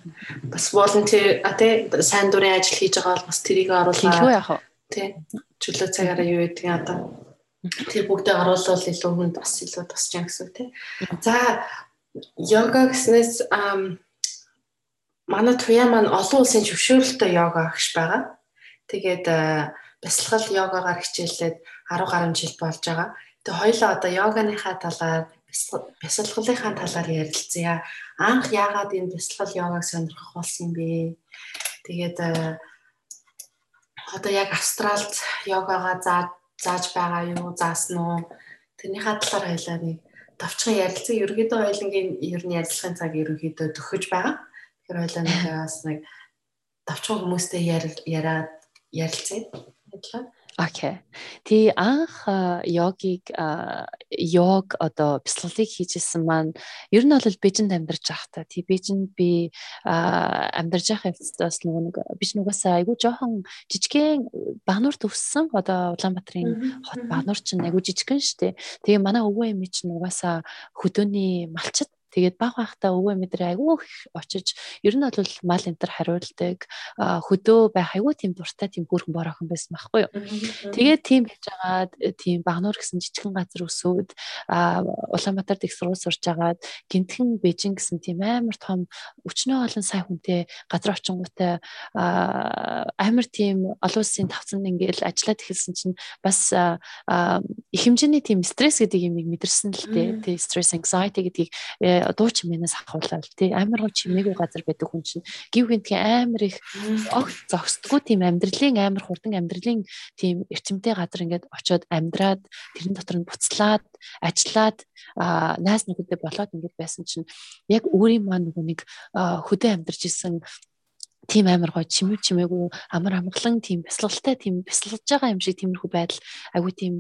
Бас волонтер а тэ сайн дурын ажил хийж байгаа бол бас тэрийг оруулаа. Илүү яах вэ? Тий. Чөлөө цагаараа юу гэдгийг одоо тэр бүгдээ оруулал илүү хүнд бас илүү тусч юм гэсэн үг тий. За Йога гэснээс манай туяа маань олон улсын зөвшөөрөлтөй йога агш байгаа. Тэгээд бясалгал йогагаар хичээлээд 10 гаруй жил болж байгаа. Тэгээд хоёлаа одоо йоганыхаа талаар бясалгалынхаа талаар ярилцъя. Анх яагаад энэ бясалгал йогаг сонирхох болсон юм бэ? Тэгээд одоо яг Австралид йогагаа зааж байгаа юу, заасан уу? Тэрнийхээ талаар хоёлаа нэг давчхан ярилцсан ерөөдөө хоёлынгийн ер нь ярилцлагын цаг ерөөдөө төгөж байгаа. Тэгэхээр хоёлаа бас нэг давчхан хүмүүстэй яриад ярилцъя. Ажиллаа. Окей. Тий анх йогийг йог одоо бяцлаглалыг хийжсэн маань ер нь бол Бээжинд амьдарч байхдаа тий Бээжинд би амьдарч байх явцдаас нөгөө нэг биш нугасаа айгүй жоохон жижигхэн бануур төгссөн одоо Улаанбаатарын хот бануур чинь айгүй жижигхэн штэ. Тэгээ манай өвөө эми чинь нугасаа хөдөөний малчит Тэгээд баг байхдаа өвөө мэдрээ айгүй очиж ер нь бол мал энтер хариулдаг хөдөө байх айгүй тийм дуртай тийм бүрхэн бороохон байсан байхгүй юу. Тэгээд тийм байж байгаад тийм багнуур гэсэн жижигхэн газар өсөөд Улаанбаатарт их сургууль сурж агаад гинтхэн Бээжин гэсэн тийм амар том өчнөө олон сая хүнтэй газар очингуутай амар тийм олон улсын тавцанд ингээл ажиллаад эхэлсэн чинь бас их хэмжээний тийм стресс гэдэг юм мэдэрсэн л дээ. Тэ стресс anxiety гэдгийг э, дуу чимээнээс ахуулаад тий. Амар гоо чимээгүй газар байдаг хүн чинь гів гинтгийн амар их огт зогсдгүй тийм амьдралын амар хурдан амьдралын тийм эрчимтэй газар ингээд очиод амьдраад тэрэн дотор нь буцлаад ажиллаад найз нөхөдөө болоод ингээд байсан чинь яг өөрийн маань нөгөө нэг хөдөө амьдарч исэн тийм амар гоё чимээ чимээгүй амар амгалан тийм бясалгалтай тийм бясалгаж байгаа юм шиг тиймэрхүү байдал айгүй тийм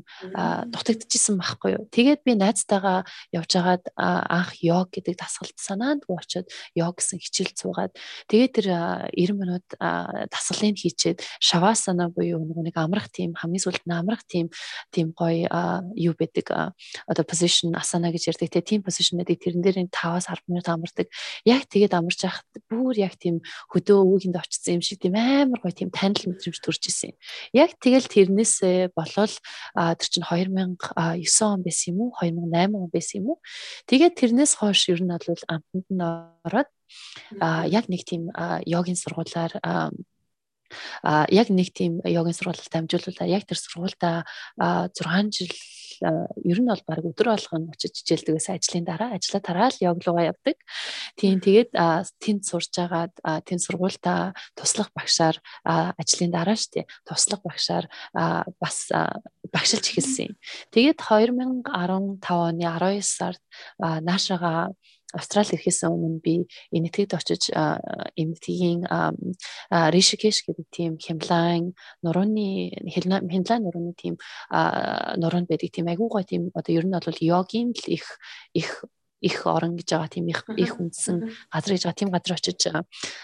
дутагдчихсан байхгүй юу. Тэгээд би найзтайгаа явж агаад анх йог гэдэг дасгалт санаандгүй очиод йог гэсэн хичээл цуугаад тэгээд тэр 90 минут дасгалыг хийчээд шавасана буюу нэг амрах тийм хамгийн сүүлд нь амрах тийм тийм гоё юу байдаг одоо position asana гэж ярьдаг тийм position-ыг тэрэн дээр 5-аас 10 минут амардаг. Яг тэгээд амарч яхад бүр яг тийм хөдөө өвөөгөнд очсон юм шиг тийм амар гоё тийм танил мэдрэмж төрж исэн. Яг тэгэл тэрнээсээ болол тэр чинь 2009 он байсан юм уу 2008 он байсан юм уу. Тэгээд тэрнээс хойш ер нь бол амтнд нь ороод а яг нэг тийм йогийн сургуулаар а яг нэг тийм йогийн сургуульд дамжуулуулаад яг тэр сургуультай 6 жил ер нь бол баг өдөр болгон очиж хичээлдэгээс ажлын дараа ажлаа тараал йог руугаа явдаг. Тийм тэгээд тэнд сурж агаад тэнд сургуультай туслах багшаар ажлын дараа штэ туслах багшаар бас багшилж эхэлсэн. Тэгээд 2015 оны 19 сард наашаага Австрали ирэхээс өмнө би энэтхэгт очиж эмнэтгийн Ришикеш гэдэг тийм хямлайн нурууны хямлайн нурууны тийм нуруунд байдаг тийм айгуу гой тийм одоо ер нь бол йогийн л их их их орон гэж байгаа тийм их их үндсэн газар гэж байгаа тийм газар очиж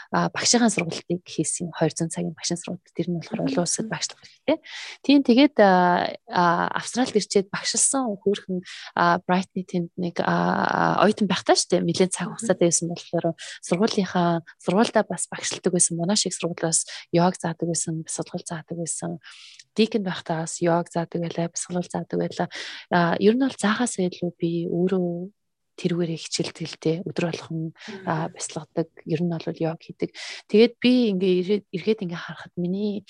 багшийн сургалтыг хийсэн 200 цагийн багшийн сургалт тэр нь болохоор олон улсад багшлах хэрэгтэй. Тийм тэгээд Австралид ирчээд багшилсан хүүхэн Брайтны тэнд нэг оюутан байхдаа шүү дээ. Нэлээд цаг хугацаатай байсан болохоор сургуулийнхаа сургуультай бас багшилдаг байсан манай шиг сургуулиас йог заадаг байсан бясалгал заадаг байсан. Дикэн байхдаас йог заадаг байлаа бясалгал заадаг байлаа. Ер нь бол заахаас илүү би өөрөө тэрүүгээр хичээлдэг л дээ өдөр болгон бясалгадаг ер нь бол йог хийдэг. Тэгээд би ингээ эргээд ингээ харахад миний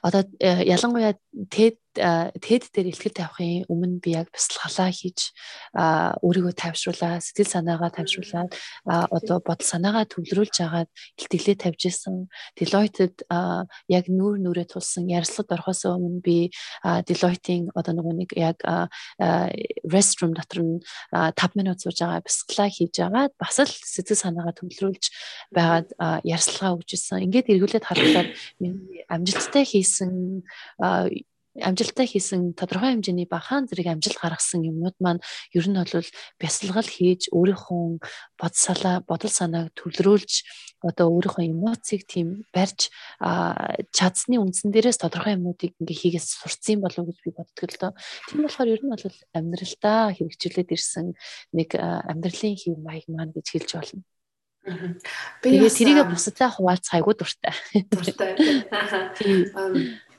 одоо э, ялангуяа TED TED дээр ихтгэл тавихын өмнө би яг бясалгалаа хийж өөрийгөө тайвшруулаа, сэтгэл санаагаа тайвшруулаад одоо бодол санаагаа төвлөрүүлж агаад илтгэлээ тавьж исэн. Deloitte-д яг нүүр нүрээ тулсан ярилцлагад орохоос өмнө би Deloitte-ийн одоо нэг яг restroom дотор нь 5 минут сууж байгаа бясалгалаа хийж агаад бас л сэтгэл санаагаа төвлөрүүлж байгаад ярилцлага өгч исэн. Ингээд эргүүлээд харахад миний амжилттай хийсэн амжилттай хийсэн тодорхой хэмжээний бахан зэрэг амжилт гаргасан юмнууд маань ер нь бол бясалгал хийж өөрийнхөө бод салаа бодол санааг төвлөрүүлж одоо өөрийнхөө эмоцийг тийм барьж чадсны үндсэн дээрээс тодорхой юмнуудыг ингээ хийгээс сурцсан болов уу гэж би боддог л доо. Тийм болохоор ер нь бол амьдралдаа хэрэгжүүлээд ирсэн нэг амьдралын хэв маяг маань гэж хэлж болно. Тэгээ тэрийг бусадтай хуваалцах айгуу дуртай. Дуртай. [laughs]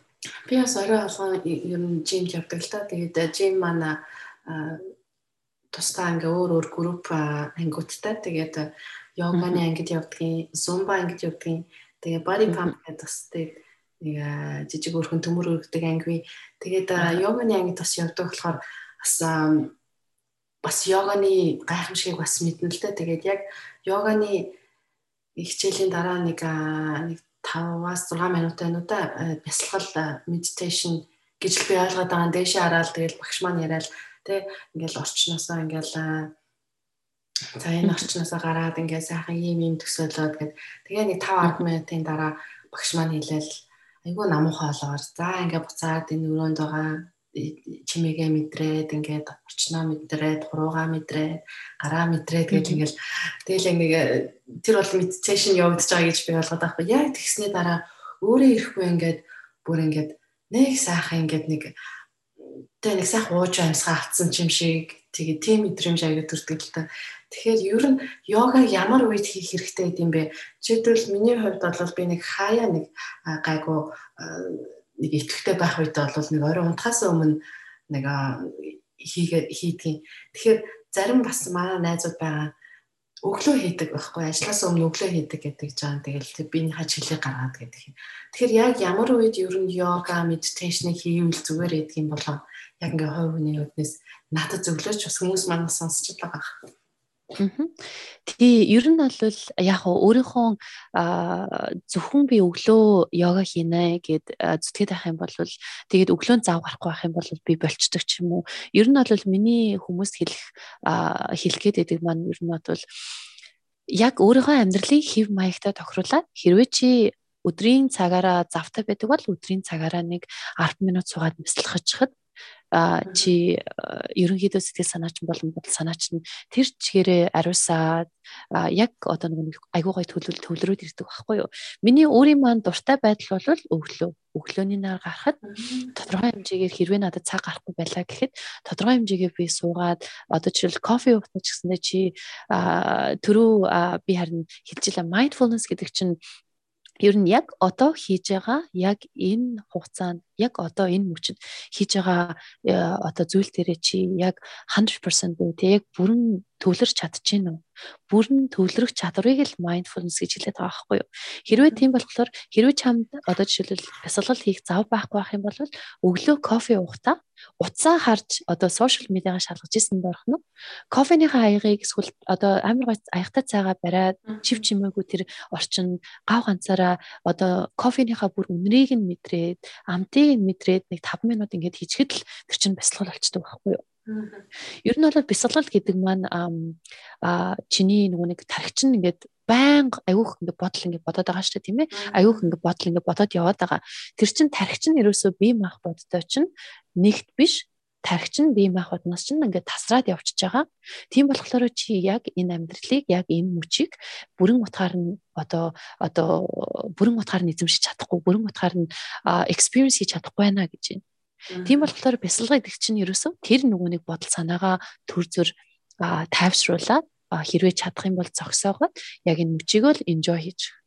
Би бас орой болгон ер нь жимд явдаг л та. Тэгээд жим манай тусдаа ингээ өөр өөр групп ангиудтай. Тэгээд йоганы ангид явдгийн, зумба ангид явдгийн. Тэгээ body pump гэдэг бас нэг жижиг өрхөн төмөр өргөдөг анги. Тэгээд йоганы ангид бас явдаг болохоор бас бас йоганы гайхамшигыг бас мэднэ л дээ. Тэгээд яг йоганы хичээлийн дараа нэг нэг 5-аас 6 минутын нүдэ бясалгал meditation гэж би ойлгоод байгаа. Дээшээ хараад тэгэл багш маань яриад тэ ингээл орчноосоо ингээл за энэ орчноосоо гараад ингээ сайхан ийм ийм төсөөлөөд гэд тэгээ нэг 5 10 минутын дараа багш маань хэлээл айгүй намуухай олгоор за ингээ буцаад энэ өрөөнд байгаа чимээгээ мэдрээд ингээд орчноо мэдрээд хуруугаа мэдрээд гараа мэдрээд гэж ингээл тэгэл нэг тэр бол медитейшн явагдаж байгаа гэж би ойлгоод байхгүй яг тэгсний дараа өөрөө ирэхгүй ингээд бүр ингээд нэг сайхан ингээд нэг тэг нэг сайхан ууж амьсгаа авцсан юм шиг тэгээ тийм мэдрэмж аяга төрдөг л та. Тэгэхээр ер нь йогаг ямар үед хийх хэрэгтэй гэдэм бэ? Жишээлбэл миний хувьд бол би нэг хаяа нэг гайгүй нэг итгэвтэй байх үед бол нэг орой унтахаас өмнө нэг хийгээ хийдгийн. Тэгэхээр зарим бас манай найзууд байгаа өглөө хийдэг байхгүй ажлаас өмнө өглөө хийдэг гэдэг жаан тэгэл биений хаж хилээ гаргаад гэдэг. Тэгэхээр яг ямар үед ер нь йога, медитейшн хийвэл зүгээр гэдэг юм болоо яг ингээ хой хүний үүднээс надад зөвлөж бас хүмүүс маань сонсч байгаа. Тэгээ ер нь бол яг өөрийнхөө зөвхөн би өглөө йога хийнэ гэд зүтгээд байх юм бол тэгээд өглөө зав гарахгүй байх юм бол би болчдөг ч юм уу. Ер нь бол миний хүмүүст хэлэх хэлгээд байдаг маань ер нь бол яг өөрийнхөө амьдралын хэв маягтай тохируулаад хэрвээ чи өдрийн цагаараа завтай байдаг бол өдрийн цагаараа нэг 10 минут суугаад чад чи ерөнхийдөө сэтгэл санаач болон бодол санаач нь тэр чигээрээ ариусаад яг одоо нэг айгуу гой төлөв төвлөрөөд ирдэг байхгүй юу. Миний өөрийн маань дуртай байдал бол өглөө. Өглөөний нар гарахад тодорхой хэмжээгээр хэрвээ надад цаг гарахгүй байлаа гэхэд тодорхой хэмжээгээр би суугаад одоо жишээл кофе уух ч гэсэндээ чи түрүү би харин хэлжилээ mindfulness гэдэг чинь ер нь яг одоо хийж байгаа яг энэ хугацаанд яг одоо энэ мөчөд хийж байгаа э, одоо зүйл дээрээ чи яг 100% үү те яг бүрэн төвлөрч чадчихэв үү? Бүрэн төвлөрөх чадварыг л mindfulness гэж хэлээд байгаа байхгүй юу? Хэрвээ тийм болохоор хэрвээ чамд одоо жишээлбэл бясалгал хийх зав байхгүй байх юм бол өглөө кофе уухтаа утсаа харж одоо сошиал медиагаа шалгаж исэн дөрөх нь кофеныхаа аягийг эсвэл одоо амар гой аяхтай цайгаа бариад чив чимээгүй тэр орчин гав ганцаараа одоо кофеныхаа бүр үнэрийг нь мэдрээд амтыг нь мэдрээд нэг 5 минут ингээд хийчихэд л тэр чинь бясалгал болчдөг байхгүй юу? Ер нь бол бясалгал гэдэг маань а чиний нөгөө нэг тархич нь ингээд байнга аюух ингээд бодол ингээд бодоод байгаа шүү дээ тийм ээ? Аюух ингээд бодол ингээд бодоод яваад байгаа. Тэр чин тархич нь ерөөсөө бие маах бодтой чинь нэгт биш тархич нь бие маах бодноос чинь ингээд тасраад явчихж байгаа. Тийм болохоор чи яг энэ амьдралыг яг энэ мөчийг бүрэн утгаар нь одоо одоо бүрэн утгаар нь эзэмшиж чадахгүй бүрэн утгаар нь experience хийж чадахгүй байна гэж байна. Тийм болохоор бясалгал гэдэг чинь ерөөсөө тэр нөгөө нэг бодол санаагаа төр зөр тайвшруулаад хэрвээ чадах юм бол зогсоогоод яг энэ мөчийг л enjoy хийж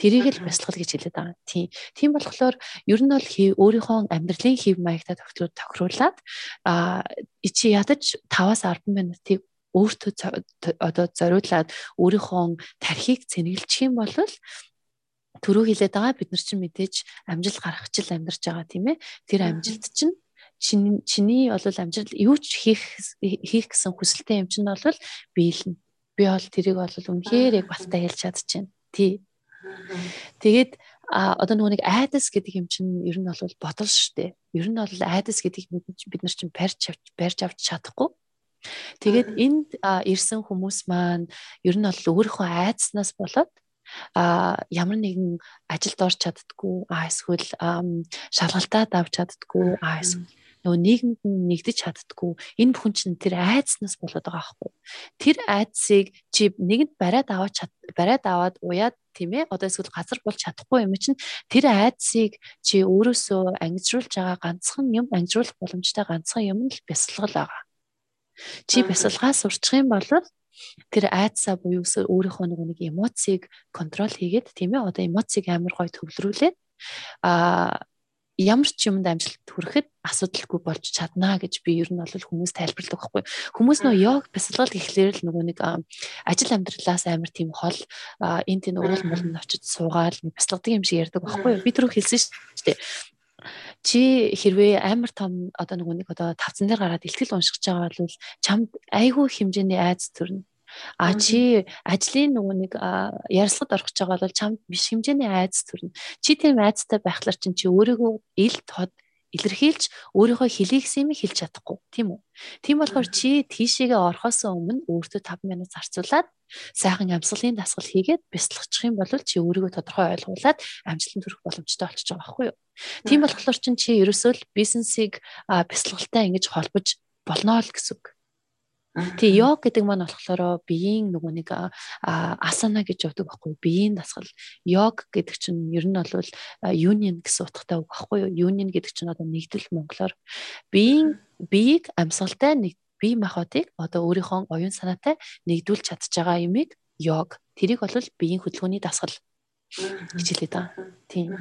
Тэрийг л бясалгал гэж хэлээд байгаа. Тийм. Тийм болохоор ер нь бол өөрийнхөө амьдралын хэв маягтай тохиолдлууд тохируулаад а чи ядаж 5-аас 10 минутыг өөртөө одоо зориулаад өөрийнхөө тархийг цэнэглэх юм бол түрүү хэлээд байгаа бид нар чинь мэдээж амжилт гаргах чил амьдарч байгаа тийм ээ. Тэр амжилт чинь чиний чиний бол амжилт юу ч хийх хийх гэсэн хүсэлтэй юм чинь бол биелнэ. Би бол тэрийг бол үнэхээр яг баттай хэлж чадчихэв. Тий. Тэгээд а одоо нөгөө нэг айдас гэдэг юм чинь ер нь бол бодол шүү дээ. Ер нь бол айдас гэдгийг бид нар чинь барьж авч барьж авч чадахгүй. Тэгээд энд ирсэн хүмүүс маань ер нь бол өөрийнхөө айдснаас болоод а ямар нэгэн ажилд орч чаддггүй а эсвэл шалгалтад авч чаддггүй а эсвэл нөгөө нийгэмд нэгдэж чаддггүй энэ бүхэн чинь тэр айдснаас болоод байгаа байхгүй тэр айдсыг чи нэгэнд бариад аваад бариад аваад уяад тийм ээ одоо эсвэл газар болж чадахгүй юм чинь тэр айдсыг чи өөрөөсөө ангижруулж байгаа ганцхан юм ангижруулах боломжтой ганцхан юм л бясалгал байгаа. Чи бясалгаас урчих юм бол тэр айдсаа буюу өөрийнхөө нэг эмоцийг контрол хийгээд тийм ээ одоо эмоцийг амар гой төвлөрүүлээд а ямар ч юмд амжилт хүрэхэд асуудалгүй болж чаднаа гэж би ер нь бол хүмүүс тайлбарладаг байхгүй. Хүмүүс нөө йог бясалгал гэхлээр л нөгөө нэг ажил амьдралаас амар тийм хол энэ тийм уул мул нь очиж суугаад бясалгадаг юм шиг ярьдаг байхгүй. Би түрүү хэлсэн шүү дээ чи хэрвээ амар том одоо нөгөө нэг одоо тавцан дээр гараад ихтгэл уншиж байгаа бол чамд айгүй хэмжээний айц төрнө. А чи ажлын нөгөө нэг ярилцлагад орох гэж байгаа бол чамд биш хэмжээний айц төрнө. Чи тийм айцтай байхлаар чинь чи өөрийгөө ил тод илэрхийлж өөрийнхөө хэлийгсэн юм хэлж чадахгүй тийм үү. Тийм болохоор чи тийшээгээ орохоос өмнө өөртөө 5 минут зарцуулаад сайхан амьсгалын дасгал хийгээд бяцлагчих юм бол чи өөрийгөө тодорхой ойлгуулад амжилтанд хүрэх боломжтой болчихж байгаа байхгүй юу. Тийм болохоор чи ерөөсөө л бизнесийг бяцлагалтай ингэж холбож болно л гэсэн үг. Тэг йог гэдэг маань болохоор биеийн нөгөө нэг асана гэж яддаг байхгүй биеийн дасгал. Йог гэдэг чинь ер нь бол union гэсэн утгатай үг байхгүй юу? Union гэдэг чинь одоо нэгдэл монголоор биеийн биеийг амьсгалтай нэг бие махбодыг одоо өөрийнхөө оюун санаатай нэгдүүлж чадж байгаа юмыг йог. Тэрийг бол биеийн хөдөлгөөний дасгал гэж хэлээд байгаа. Тийм.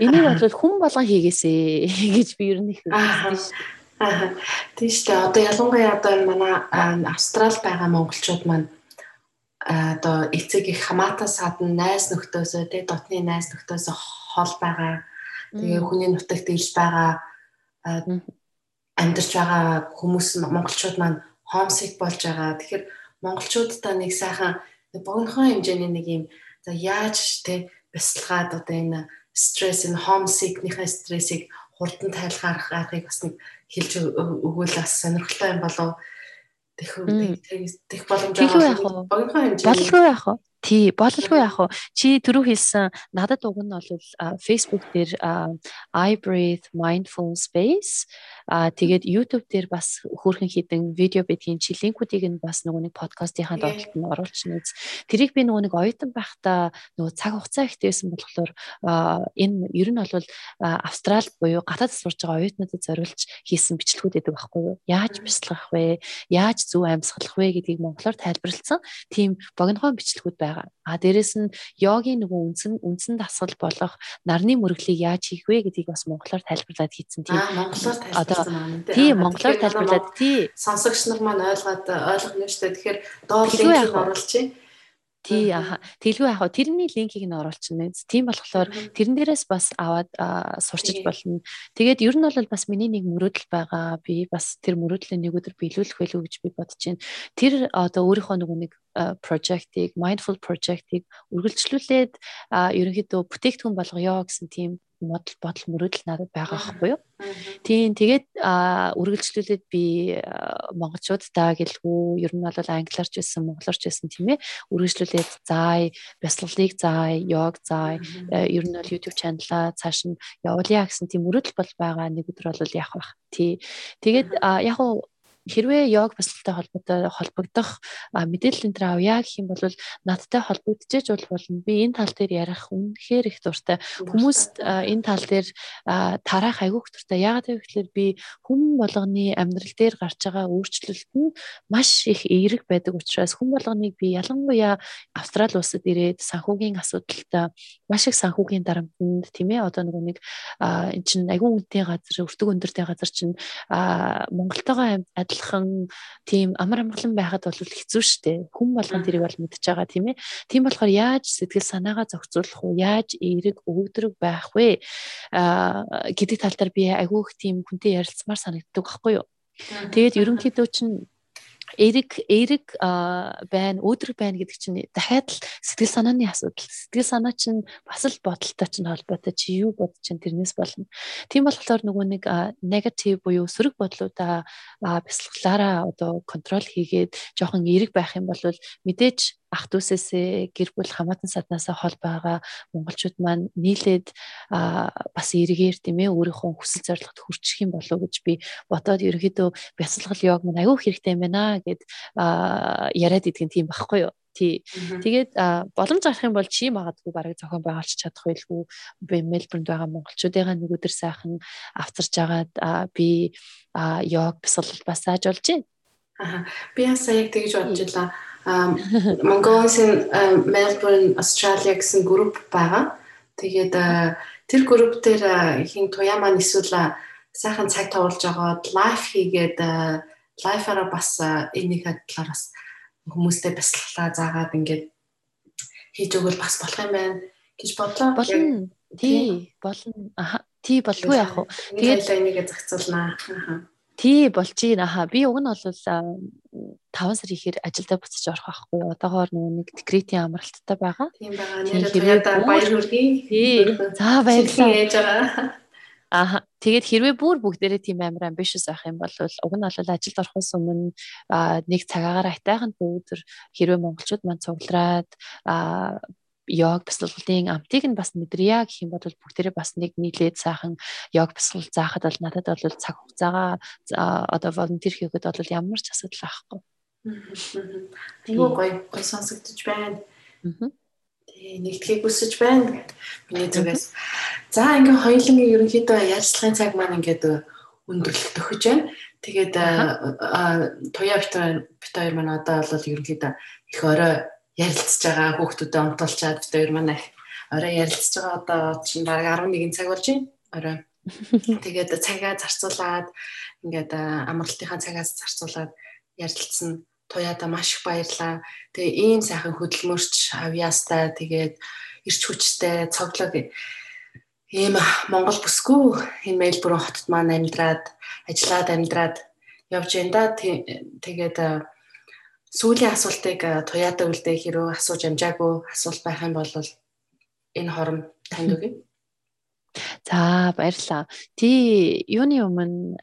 Энийг бол хүн болгон хийгээсэ [laughs] гэж би ер нь их хэлсэн шүү. Аа. Тийм шүү дээ. Одоо ялангуяа одоо энэ манай Австрал байгаа монголчууд маань одоо эцэг их хамаатаас гадна найз нөхдөсөө тий дотны найз нөхдөсөө хол байгаа. Тэгээ хүний нутагт ил байгаа амьдарч байгаа хүмүүс монголчууд маань хомсик болж байгаа. Тэгэхээр монголчуудаа нэг сайхан богинохон хэмжээний нэг юм за яаж тий бясалгаад одоо энэ стресс энэ хомсикнийхаа стрессийг хурдан тайлгарах аргыг бас нэг хэлж өгвөл бас сонирхолтой юм болов тех тех боломж байгаа. Болгүй яах вэ? Тий, бололгүй яах вэ? Чи түрүү хэлсэн надад уг нь бол Facebook дээр I breathe mindful space а тэгээд YouTube дээр бас хөөрхөн хідэн видео бидгийн чи линкүүдийг нь бас нөгөө нэг подкастынхаа доотлолт нь оруулж нэз. Тэрийг би нөгөө нэг оюутан байхдаа нөгөө цаг хугацаа ихтэйсэн болохоор энэ ер нь бол Австрал буюу гадаад сурж байгаа оюутнуудад зориулж хийсэн бичлэгүүд байдаг байхгүй юу? Яаж бяцлах вэ? Яаж зөв амьсгалах вэ гэдгийг монголоор тайлбарлсан тийм богинохон бичлэгүүд байгаа. А дээрэс нь йогийн нөгөө үндсэн үндсэн дасгал болох нарны мөрөглийг яаж хийх вэ гэдгийг бас монголоор тайлбарлаад хийцэн тийм. Монголоор тайлбарласан юм тийм. Тийм монголоор тайлбарлаад тий. Сонсогч нар маань ойлгоод ойлгоно шүү дээ. Тэгэхээр доор линкийг оруулчих. Тий аха. Тэлгүй яах вэ? Тэрний линкийг нь оруулчихна. Тийм болохоор тэрэн дээрээс бас аваад сурчиж болно. Тэгээд ер нь бол бас миний нэг мөрөөдөл байгаа. Би бас тэр мөрөөдлөө нэг өдөр биелүүлэх байлгүй гэж би бодож байна. Тэр одоо өөрийнхөө нөгөө нэг project-ийг, mindful project-ийг үргэлжлүүлээд ерөнхийдөө бүтээгдэхүүн болгоё гэсэн тийм модал бодол мөрөөдөл надад байгаа байхгүй юу. Тийм тэгээд үргэлжлүүлээд би монголчуудаа гэлгүй ер нь бол англиарч байсан, монголорч байсан тийм ээ. Үргэлжлүүлээд заая, бясалгалыг заая, йог заая, ер нь бол YouTube channel-аа цааш нь явуулъя гэсэн тийм мөрөөдөл бол байгаа. Нэг өдөр бол яах вэ? Тий. Тэгээд яг уу хэрвээ йог бясалгалтай холбоотой холбогдох мэдээлэл энэ төр авъя гэх юм бол надтай холбогдчихэж бол болно. Би энэ тал дээр ярих үнэхээр их дуртай. Хүмүүст энэ тал дээр тараах айгүйх дуртай. Яагаад гэвэл би хүн болгоны амьдрал дээр гарч байгаа өөрчлөлт нь маш их эерэг байдаг учраас хүн болгоныг би ялангуяа Австрали улсад ирээд санхүүгийн асуудалтай маш их санхүүгийн дарамтнд тийм ээ одоо нөгөө нэг эн чинь айгүй үнэтэй газар, өртөг өндөртэй газар чинь Монголтойгоо адилхан тийм амар амгалан байхад бол хэцүү шттэ. Хүн болгон тэрийг бол мэдж байгаа тийм ээ. Тийм болохоор яаж сэтгэл санаагаа зохицуулах уу? Яаж эерэг өвөгдрөг байх вэ? Аа гэдэг тал дээр би айгүй их тийм хүнтэй ярилцмаар санагддаг байхгүй юу? Тэгээд ерөнхийдөө чинь эрэг эрэг байна өөдрөг байна гэдэг чинь дахиад л сэтгэл санааны асуудал. Сэтгэл санаа чинь бас л бодолтой чинь холбоотой чи юу бодож чинь тэрнээс болно. Тийм болохоор нөгөө нэг негатив буюу сөрөг бодлуудаа бясалгалаараа одоо контрол хийгээд жоохон эрэг байх юм бол мэдээж ах дүүсээсээ гэр бүл хамаатан саднасаа хол байгаа монголчууд маань нийлээд бас эргээр тийм ээ өөрийнхөө хүсэл зорилгот хүрчих юм болов гэж би бодоод ерөөхдөө бясалгал йог маань аюу хэрэгтэй юм байна гэд яриад идэгэн тийм байхгүй юу Тий. Тэгээд боломж гарах юм бол чи магадгүй бараг зохион байгуулж чадах байлгүй. Би Мельбурнд байгаа монголчуудыгаа нэг өдөр сайхан авцарч агаад би йог бясалгал бас зааж болж байна. Аа. Би ясаа яг тэгж бодож байлаа Mongolian Melbourne Australia гэсэн групп байгаа. Тэгээд тэр групп дээр ихийн туяа маань эсвэл сайхан цаг товолж байгаа лайф хийгээд лайфаараа бас энийг талаар бас хүмүүстэй бясалгалаа заагаад ингээд хийж өгвөл бас болох юм байна гэж бодлоо. Болно. Тий, болно. Аха, тий болгүй яах вэ? Тэгээд энийг зохицуулнаа. Аха. Тий болж байна хаа. Би уг нь бол 5 сар ихээр ажилдаа буцаж орох байхгүй. Одоогоор нэг декретийн амралттай байгаа. Тийм байгаа. Нэрээ туяада баяр хүргэе. Тий. За баярлалаа. Ээж байгаа. Аа тэгээд хэрвээ бүр бүгдээрээ тийм амар амбишс авах юм бол уг нь бол ажилд орохоос өмнө нэг цагаагаар айтайхан өдөр хэрвээ монголчууд манд цуглараад йог бясалгалын амтыг нь бас мэдрье гэх юм бол бүгдээрээ бас нэг нийлээд сайхан йог бясалгал заахад бол надад бол цаг хугацаагаа одоо волонтер хийхэд бол ямар ч асуудал байхгүй. Тэгвэл гоё гоё сонсогдож байна. Тэгээ нэгтгэхийг хүсэж байна. Миний зүгээс. За ингээ хоёулангийн ерөнхийдөө ярилцлагын цаг маань ингээд өндөрлөлт өгч байна. Тэгээд туяа бит хоёр маань одоо бол ерөнхийдөө их орой ярилцж байгаа хүүхдүүдэд онтолчаад бид хоёр манай орой ярилцж байгаа одоо чинь баг 11 цаг болж байна. Орой. [laughs] Тэгээд цагаа зарцуулаад ингээд амралтынхаа цагаас зарцуулаад ярилцсан туяада маш их баярлаа. Тэгээ ийм сайхан хөдөлмөрч авьяастай тэгээд ирч хүчтэй цоглог ийм Монгол бүсгүй энэ Мельбурн хотод маань амьдраад ажиллаад амьдраад явж байна да. Тэгээд сүүлийн асуултыг туяада үлдээ хэрэг асууж амжаагүй асуулт байх юм бол энэ хором танд өгье. За баярлалаа. Ти юуны өмнө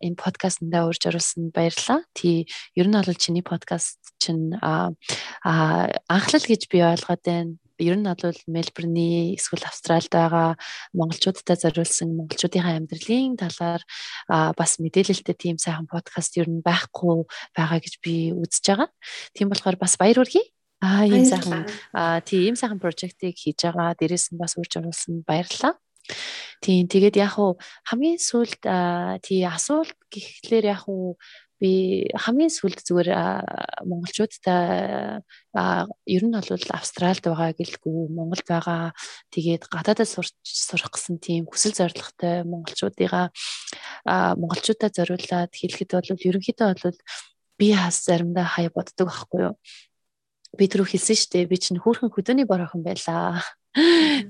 энэ подкастнда урьж оруулсан баярлалаа. Ти ер нь бол чиний подкаст чинь анхлал гэж би ойлгоод байна ер нь бол Мельбурний эсвэл Австралид байгаа монголчуудад зориулсан монголчуудын амьдралын талаар бас мэдээлэлтэй тийм сайхан подкаст ер нь байхгүй байгаа гэж би үзэж байгаа. Тийм болохоор бас баяр хүргэе. Аа ийм сайхан аа тийм сайхан прожектыг хийж байгаа. Дээрээс нь бас үрж оруулсан баярлалаа. Тийм тэгээд яг уу хамгийн сүүлд тий асуулт гэхлээр яг уу би хамгийн сүүлд зүгээр монголчуудтай ер нь бол Австралид байгаа гэлгүй Монголд байгаа. Тэгээд гадаадд сурах гэсэн тийм хүсэл зорилготой монголчуудыгаа монголчуудаа зориулаад хэлэхэд бол ерөнхийдөө бол би хас заримдаа хаяа боддог байхгүй юу? Би түрүү хэлсэн шүү дээ би чинь хүүхэн хөдөөний бороохон байлаа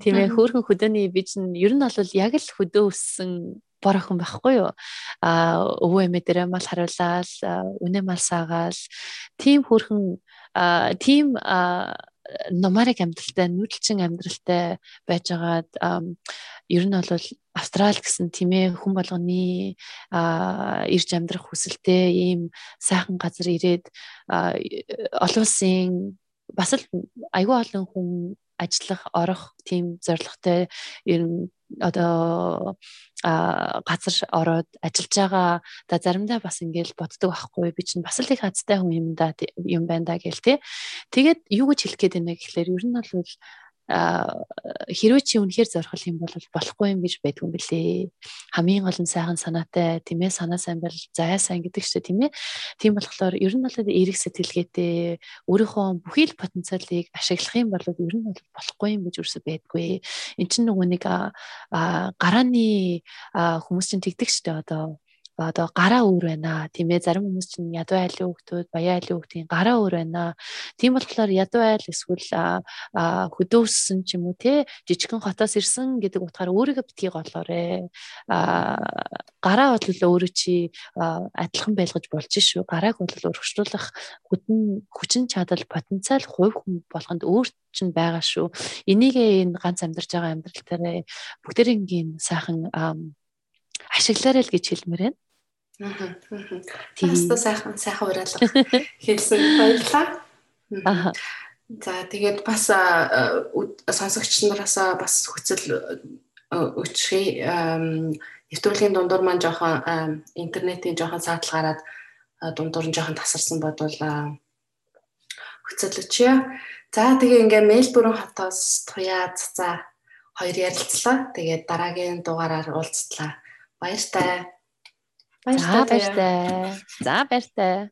тийм ээ хөөрхөн хөдөөний би чинь ер нь бол яг л хөдөө өссөн бор охин байхгүй юу? А өвөө эмээ дээрээ мал харуулаад үнэ мал саагаал тийм хөрхөн тийм номарик амьдралтай нүүдэлчин амьдралтай байжгаад ер нь бол Австрал гэсэн тийм ээ хүн болгоны ирж амьдрах хүсэлтэй ийм сайхан газар ирээд олон улсын бас л айгүй олон хүн ажиллах орох тийм зорилготой ер нь одоо газар ороод ажиллаж байгаа да заримдаа бас ингээл боддог байхгүй би чинь бас л их хацтай хүн юм да юм байна да гэл те тэгээд юу гэж хэлэх гээд байна гэхлээр ер нь бол хэрвээ чи үнэхээр зорхол юм бол болохгүй юм гэж байдгүй юм бэлээ. Хамгийн гол нь сайхан санаатай тийм ээ санаа сайн бол зай сайн гэдэг чинь тийм ээ. Тийм болохоор ер нь бол эерэг сэтгэлгээтэй өөрийнхөө бүхий л потенциалыг ашиглах юм бол ер нь бол болохгүй юм гэж үрсэ байдгүй. Эн чинь нөгөө нэг гарааны хүмүүс чинь тэгдэг штэ одоо одоо гараа өөр байна. Тийм ээ зарим хүмүүс чинь ядуу айлын хүүхдүүд баяа айлын хүүхдийн гараа өөр байна. Тийм болохоор ядуу айл эсвэл хөдөөссөн ч юм уу те жижигхэн хотоос ирсэн гэдэг утгаар өөрийгөө битгий голоорой гараа бол өөрөө чи адилхан байлгаж болж шүү. Гарааг бол өргөжлүүлэх хүтэн хүчин чадал потенциал хувь хүн болгонд өөр чинь байгаа шүү. Энийг энэ ганц амьдарч байгаа амьдрал дээр бүгдээрийн сайхан ашиглаарай л гэж хэлмээр байна. Аа. Таста сайхан сайхан уриалга хэлсэн баярлалаа. Аа. За тэгээд бас сонсогч нараас бас хүсэл өчрий нэвтрүүлгийн дундуур маань жоохон интернетийн жоохон саатал гараад дундуур нь жоохон тасарсан бодвол хүсэл өчье. За тэгээ ингээ Мельбурн хотоос туяа за хоёр ярилцлаа. Тэгээд дараагийн дугаараар уулзтлаа. Баяртай. За баяртай. За баяртай.